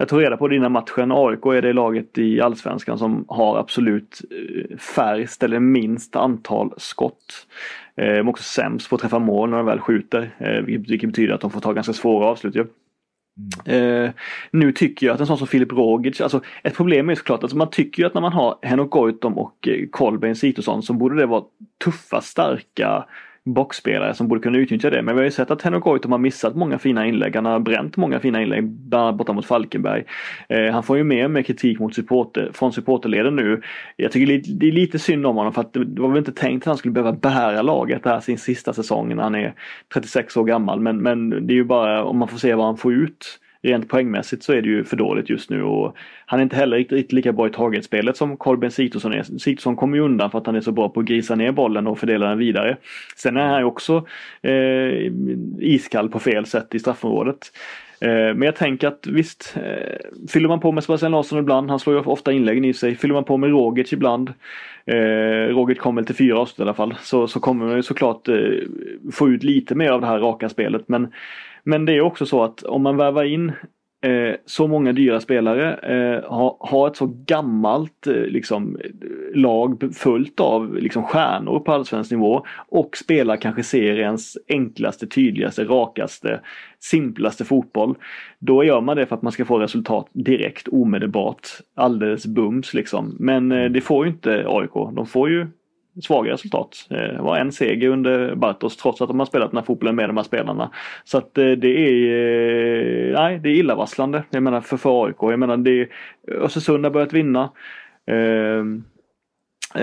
jag tog reda på det innan matchen. AIK är det laget i allsvenskan som har absolut eh, färst eller minst antal skott. Eh, de är också sämst på att träffa mål när de väl skjuter. Eh, vilket betyder att de får ta ganska svåra avslut. Mm. Eh, nu tycker jag att en sån som Filip Rogic, alltså ett problem är såklart att alltså man tycker att när man har Henok Goitom och Kolbeinn Sitosson så borde det vara tuffa, starka boxspelare som borde kunna utnyttja det. Men vi har ju sett att Henok Goitom har missat många fina inlägg. Han har bränt många fina inlägg, Bland annat borta mot Falkenberg. Eh, han får ju mer med kritik mot supporter, från supporterleden nu. Jag tycker det är lite synd om honom för att det var väl inte tänkt att han skulle behöva bära laget det här sin sista säsong när han är 36 år gammal. Men, men det är ju bara om man får se vad han får ut rent poängmässigt så är det ju för dåligt just nu och han är inte heller riktigt lika bra i targetspelet som Kolben Sitosson är. Sitosson kommer ju undan för att han är så bra på att grisa ner bollen och fördela den vidare. Sen är han ju också eh, iskall på fel sätt i straffområdet. Eh, men jag tänker att visst, eh, fyller man på med Sebastian Larsson ibland, han slår ju ofta inläggen i sig. Fyller man på med Rogic ibland, eh, Rogic kommer till fyra avslut i alla fall, så, så kommer man ju såklart eh, få ut lite mer av det här raka spelet. Men men det är också så att om man värvar in eh, så många dyra spelare, eh, har, ha ett så gammalt eh, liksom, lag fullt av liksom, stjärnor på allsvensk nivå och spelar kanske seriens enklaste, tydligaste, rakaste, simplaste fotboll. Då gör man det för att man ska få resultat direkt, omedelbart, alldeles bums liksom. Men eh, det får ju inte AIK. De får ju svaga resultat. Eh, det var en seger under Bartos trots att de har spelat den här fotbollen med de här spelarna. Så att eh, det är, eh, nej, det är illavarslande. Jag menar för, för AIK. Jag menar det, Östersund har börjat vinna. Eh,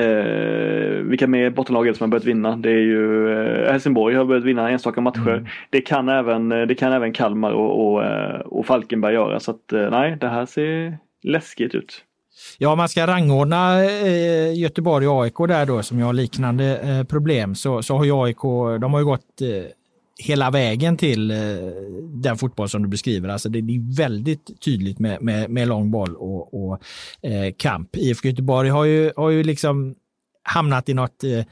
eh, vilka mer bottenlag som har börjat vinna? Det är ju eh, Helsingborg har börjat vinna enstaka matcher. Mm. Det, kan även, det kan även Kalmar och, och, och Falkenberg göra. Så att nej, det här ser läskigt ut. Ja, man ska rangordna eh, Göteborg och AIK där då som har liknande eh, problem så, så har ju AIK, de har ju gått eh, hela vägen till eh, den fotboll som du beskriver. Alltså det, är väldigt tydligt med, med, med lång boll och, och eh, kamp. IFK Göteborg har ju, har ju liksom hamnat i något Eh,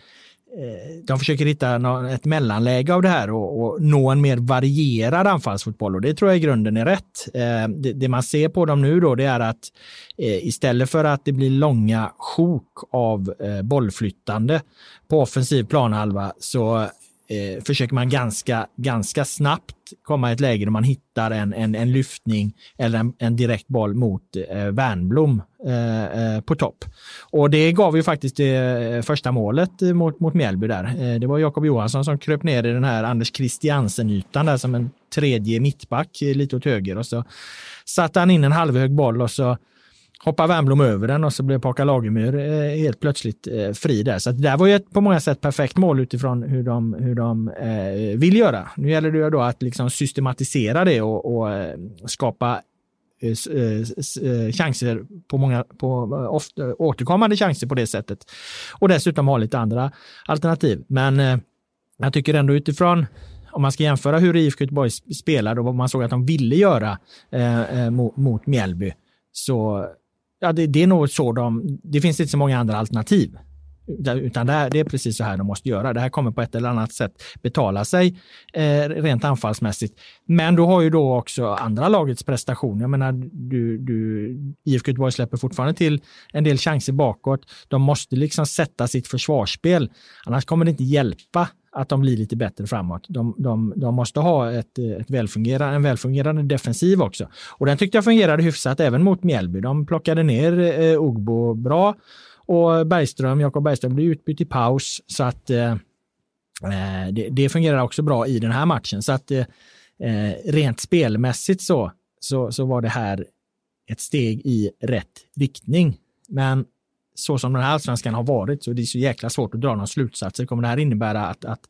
Eh, de försöker hitta ett mellanläge av det här och, och, nå en mer varierad anfallsfotboll och det tror jag i grunden är rätt. Eh, det, det, man ser på dem nu då det är att eh, istället för att det blir långa sjok av bollflyttande på offensiv planhalva så eh, försöker man ganska, ganska snabbt komma i ett läge där man hittar en, en, en lyftning eller en, en direkt boll mot eh, Wernblom eh, eh, på topp. Och det gav ju faktiskt det första målet mot, mot Mjällby där. Eh, det var Jakob Johansson som kröp ner i den här Anders Christiansen-ytan där som en tredje mittback eh, lite åt höger och så satte han in en halvhög boll och så hoppar Wernbloom över den och så blev Paka Lagemyr eh, helt plötsligt eh, fri där. Så det där var ju ett på många sätt perfekt mål utifrån hur de, hur de eh, vill göra. Nu gäller det ju då att liksom systematisera det och, och eh, skapa eh, eh, chanser på många, på ofta, återkommande chanser på det sättet. Och dessutom ha lite andra alternativ. Men jag tycker ändå utifrån om man ska jämföra hur IFK Göteborg spelade och vad man såg att de ville göra eh, mot, mot Mjällby så ja, det, det, är nog så de, det finns inte så många andra alternativ. Utan det, är, det är precis så här de måste göra. Det här kommer på ett eller annat sätt betala sig eh, rent anfallsmässigt. Men då har ju då också andra lagets prestation. Jag menar, du, du, IFK Göteborg släpper fortfarande till en del chanser bakåt. De måste liksom sätta sitt försvarsspel. Annars kommer det inte hjälpa att de blir lite bättre framåt. De, de, de måste ha ett, ett välfungerande, en välfungerande defensiv också. Och den tyckte jag fungerade hyfsat även mot Mjällby. De plockade ner eh, Ogbo bra och Bergström, Jakob Bergström blir utbytt i paus så att eh, eh, det, det fungerar också bra i den här matchen. Så att eh, eh, rent spelmässigt så, så, så var det här ett steg i rätt riktning. Men så som den här allsvenskan har varit så det är så jäkla svårt att dra några slutsatser. Kommer det här innebära att, att,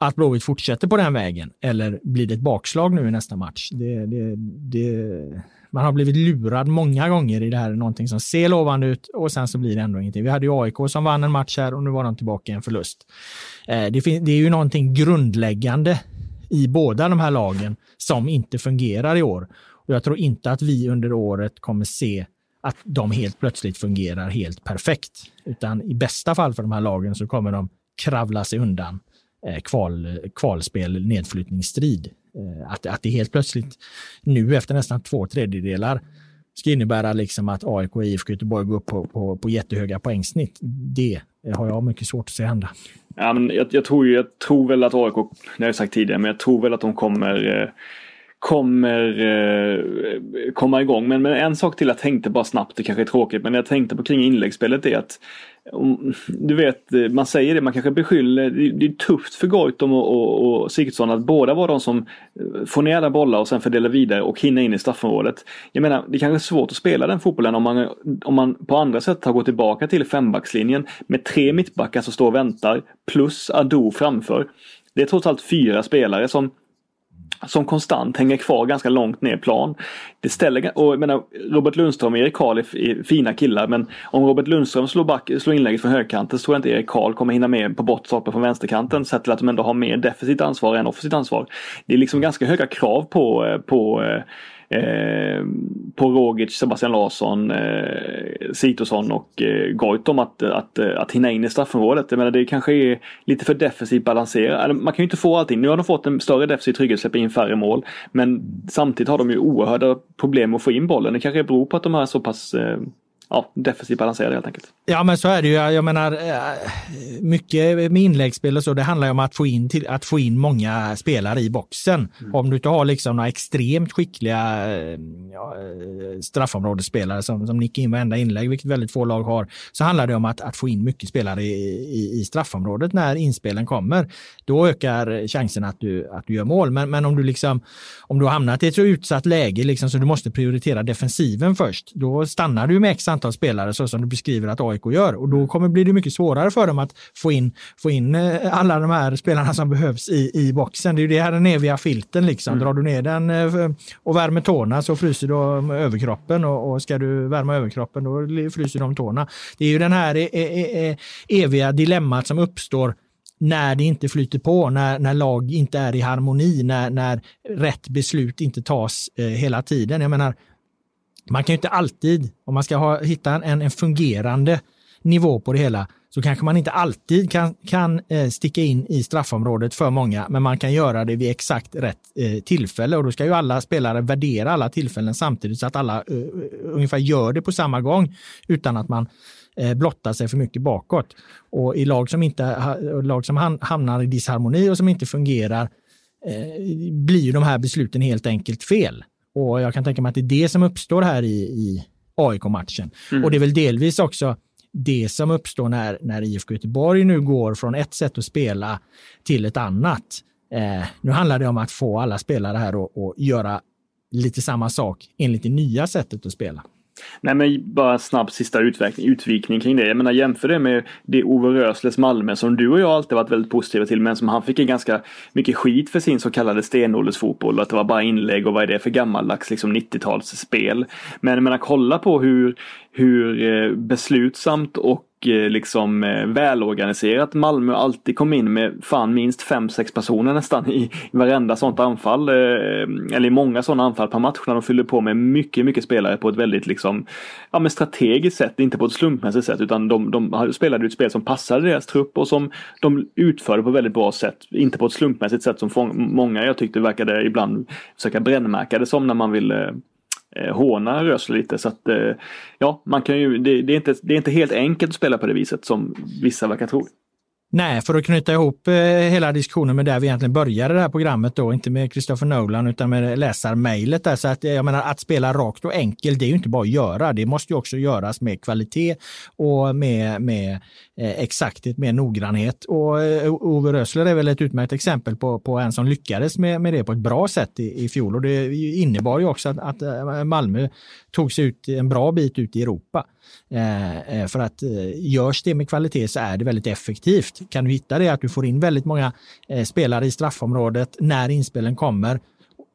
att Blåvitt fortsätter på den vägen eller blir det ett bakslag nu i nästa match? Det, det, det, man har blivit lurad många gånger i det här, någonting som ser lovande ut och sen så blir det ändå ingenting. Vi hade ju AIK som vann en match här och nu var de tillbaka i en förlust. Eh, det, det är ju någonting grundläggande i båda de här lagen som inte fungerar i år. Och jag tror inte att vi under året kommer se att de helt plötsligt fungerar helt perfekt. Utan i bästa fall för de här lagen så kommer de kravla sig undan Eh, kval, kvalspel, nedflyttningsstrid. Eh, att, att det helt plötsligt nu efter nästan två tredjedelar ska innebära liksom att AIK och IFK Göteborg går upp på, på, på jättehöga poängsnitt. Det har jag mycket svårt att se hända. Ja, men jag, jag, tror, jag tror väl att AIK, det har jag sagt tidigare, men jag tror väl att de kommer eh, kommer eh, komma igång. Men, men en sak till jag tänkte bara snabbt, det kanske är tråkigt, men jag tänkte på kring inläggsspelet är att du vet, eh, man säger det, man kanske beskyller, det är tufft för Goitom och, och, och Sigurdsson att båda var de som eh, får ner alla bollar och sen fördelar vidare och hinner in i straffområdet. Jag menar, det kanske är svårt att spela den fotbollen om man, om man på andra sätt har gått tillbaka till fembackslinjen med tre mittbackar som står och väntar plus Ado framför. Det är trots allt fyra spelare som som konstant hänger kvar ganska långt ner plan. Det ställer, och jag menar, Robert Lundström och Erik Karl är fina killar men om Robert Lundström slår, back, slår inlägget från högkanten så tror jag inte Erik Karl kommer hinna med på bortstolpen från vänsterkanten sett till att de ändå har mer defensivt ansvar än offensivt ansvar. Det är liksom ganska höga krav på, eh, på eh, eh, på Rogic, Sebastian Larsson, eh, Sitosson och eh, Goitom att, att, att hinna in i straffområdet. Jag menar det kanske är lite för defensivt balanserat. Man kan ju inte få allting. Nu har de fått en större defensiv trygghet, släpper in färre mål. Men samtidigt har de ju oerhörda problem att få in bollen. Det kanske beror på att de är så pass eh, ja, defensivt balanserade helt enkelt. Ja, men så är det ju. Jag menar, eh, mycket med inläggsspel och så, det handlar ju om att få in, till, att få in många spelare i boxen. Mm. Om du inte har liksom några extremt skickliga eh, ja, eh, straffområdesspelare som, som nickar in varenda inlägg, vilket väldigt få lag har, så handlar det om att, att få in mycket spelare i, i, i straffområdet när inspelen kommer. Då ökar chansen att du, att du gör mål. Men, men om du liksom, om du har hamnat i ett så utsatt läge liksom, så du måste prioritera defensiven först, då stannar du med x antal spelare så som du beskriver att AIK gör och då kommer bli det mycket svårare för dem att få in, få in eh, alla de här spelarna som behövs i, i boxen. Det är ju det här den eviga filten liksom. Mm. Drar du ner den eh, och värmer tårna så fryser du överkroppen och, och ska du värma överkroppen då fryser de tårna. Det är ju den här e, e, e, eviga dilemmat som uppstår när det inte flyter på, när, när lag inte är i harmoni, när, när rätt beslut inte tas eh, hela tiden. Jag menar, man kan ju inte alltid, om man ska ha, hitta en, en fungerande nivå på det hela, så kanske man inte alltid kan, kan eh, sticka in i straffområdet för många, men man kan göra det vid exakt rätt eh, tillfälle och då ska ju alla spelare värdera alla tillfällen samtidigt så att alla eh, eh ungefär gör det på samma gång utan att man eh, blottar sig för mycket bakåt. Och i lag som, inte, lag som hamnar i disharmoni och som inte fungerar eh, blir ju de här besluten helt enkelt fel. Och jag kan tänka mig att det är det som uppstår här i, i AIK-matchen. Mm. Och det är väl delvis också det som uppstår när, när IFK Göteborg nu går från ett sätt att spela till ett annat. Eh, nu handlar det om att få alla spelare här att göra lite samma sak enligt det nya sättet att spela. Nej men bara snabb sista utvikning, utvikning kring det. Jag menar jämför det med det Ove Rösles Malmö som du och jag alltid varit väldigt positiva till men som han fick ganska mycket skit för sin så kallade stenåldersfotboll att det var bara inlägg och vad är det för gammaldags liksom 90-talsspel. Men jag menar kolla på hur, hur eh, beslutsamt och Eh, liksom eh, välorganiserat. Malmö alltid kom in med fan minst fem sex personer nästan i, varenda sånt anfall. Eh, eller i många sådana anfall per match när de fyllde på med mycket, mycket spelare på ett väldigt liksom ja, men strategiskt sätt, inte på ett slumpmässigt sätt utan de, de spelade ett spel som passade deras trupp och som de utförde på väldigt bra sätt. Inte på ett slumpmässigt sätt som många jag tyckte verkade ibland försöka brännmärka det som när man ville eh, håna Rösle lite. Så att eh, ja, man kan ju, det, det, är inte, det är inte helt enkelt att spela på det viset som vissa verkar tro. Nej, för att knyta ihop eh, hela diskussionen med där vi egentligen började det här programmet då, inte med Christopher Nolan utan med läsarmejlet där. Så att eh, jag menar att spela rakt och enkelt, det är ju inte bara att göra. Det måste ju också göras med kvalitet och med, med eh, exakthet, med noggrannhet. Och eh, Ove Rösler är väl ett utmärkt exempel på, på en som lyckades med, med det på ett bra sätt i, i fjol. Och det innebar ju också att, att eh, Malmö tog sig ut en bra bit ut i Europa. Eh, eh, för att eh, görs det med kvalitet så är det väldigt effektivt. Kan du hitta det att du får in väldigt många eh, spelare i straffområdet när inspelen kommer,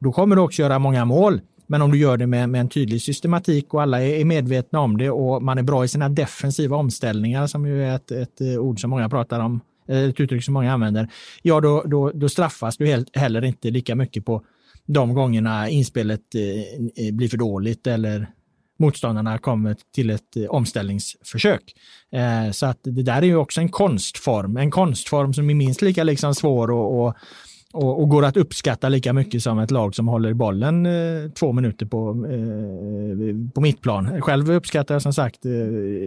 då kommer du också göra många mål. Men om du gör det med, med, en tydlig systematik och alla är medvetna om det och man är bra i sina defensiva omställningar som ju är ett, ett ord som många pratar om, ett uttryck som många använder, ja då, då, då straffas du helt, heller inte lika mycket på de gångerna inspelet eh, blir för dåligt eller motståndarna kommer till ett eh, omställningsförsök. Eh, så att det där är ju också en konstform, en konstform som är minst lika liksom svår och, och, och, går att uppskatta lika mycket som ett lag som håller bollen eh, två minuter på, eh, på mittplan. Själv uppskattar jag som sagt eh,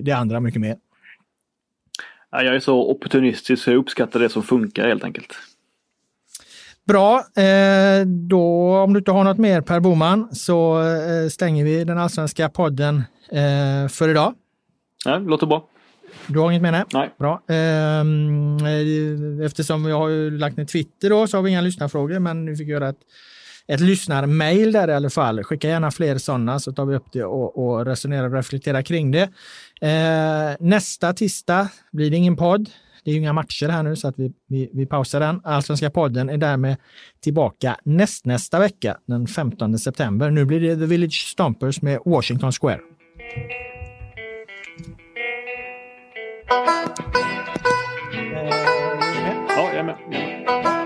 det andra mycket mer. Jag är så opportunistisk så jag uppskattar det som funkar helt enkelt. Bra, eh, då om du inte har något mer Per Boman så eh, stänger vi den allsvenska podden eh, för idag. Ja, låter bra. Du har inget mer? Nej. Bra. Ehm, eftersom vi har lagt ner Twitter då så har vi inga lyssnarfrågor men vi fick göra ett, ett lyssnarmail där i alla fall. Skicka gärna fler sådana så tar vi upp det och, och resonerar och reflekterar kring det. nästa tisdag blir det ingen podd. Det är ju inga matcher här nu så att vi, vi, vi pausar den. Allsvenska podden är därmed tillbaka nästnästa vecka, den 15 september. Nu blir det The Village Stompers med Washington Square. Eh, ja, jag är med. Jag är med.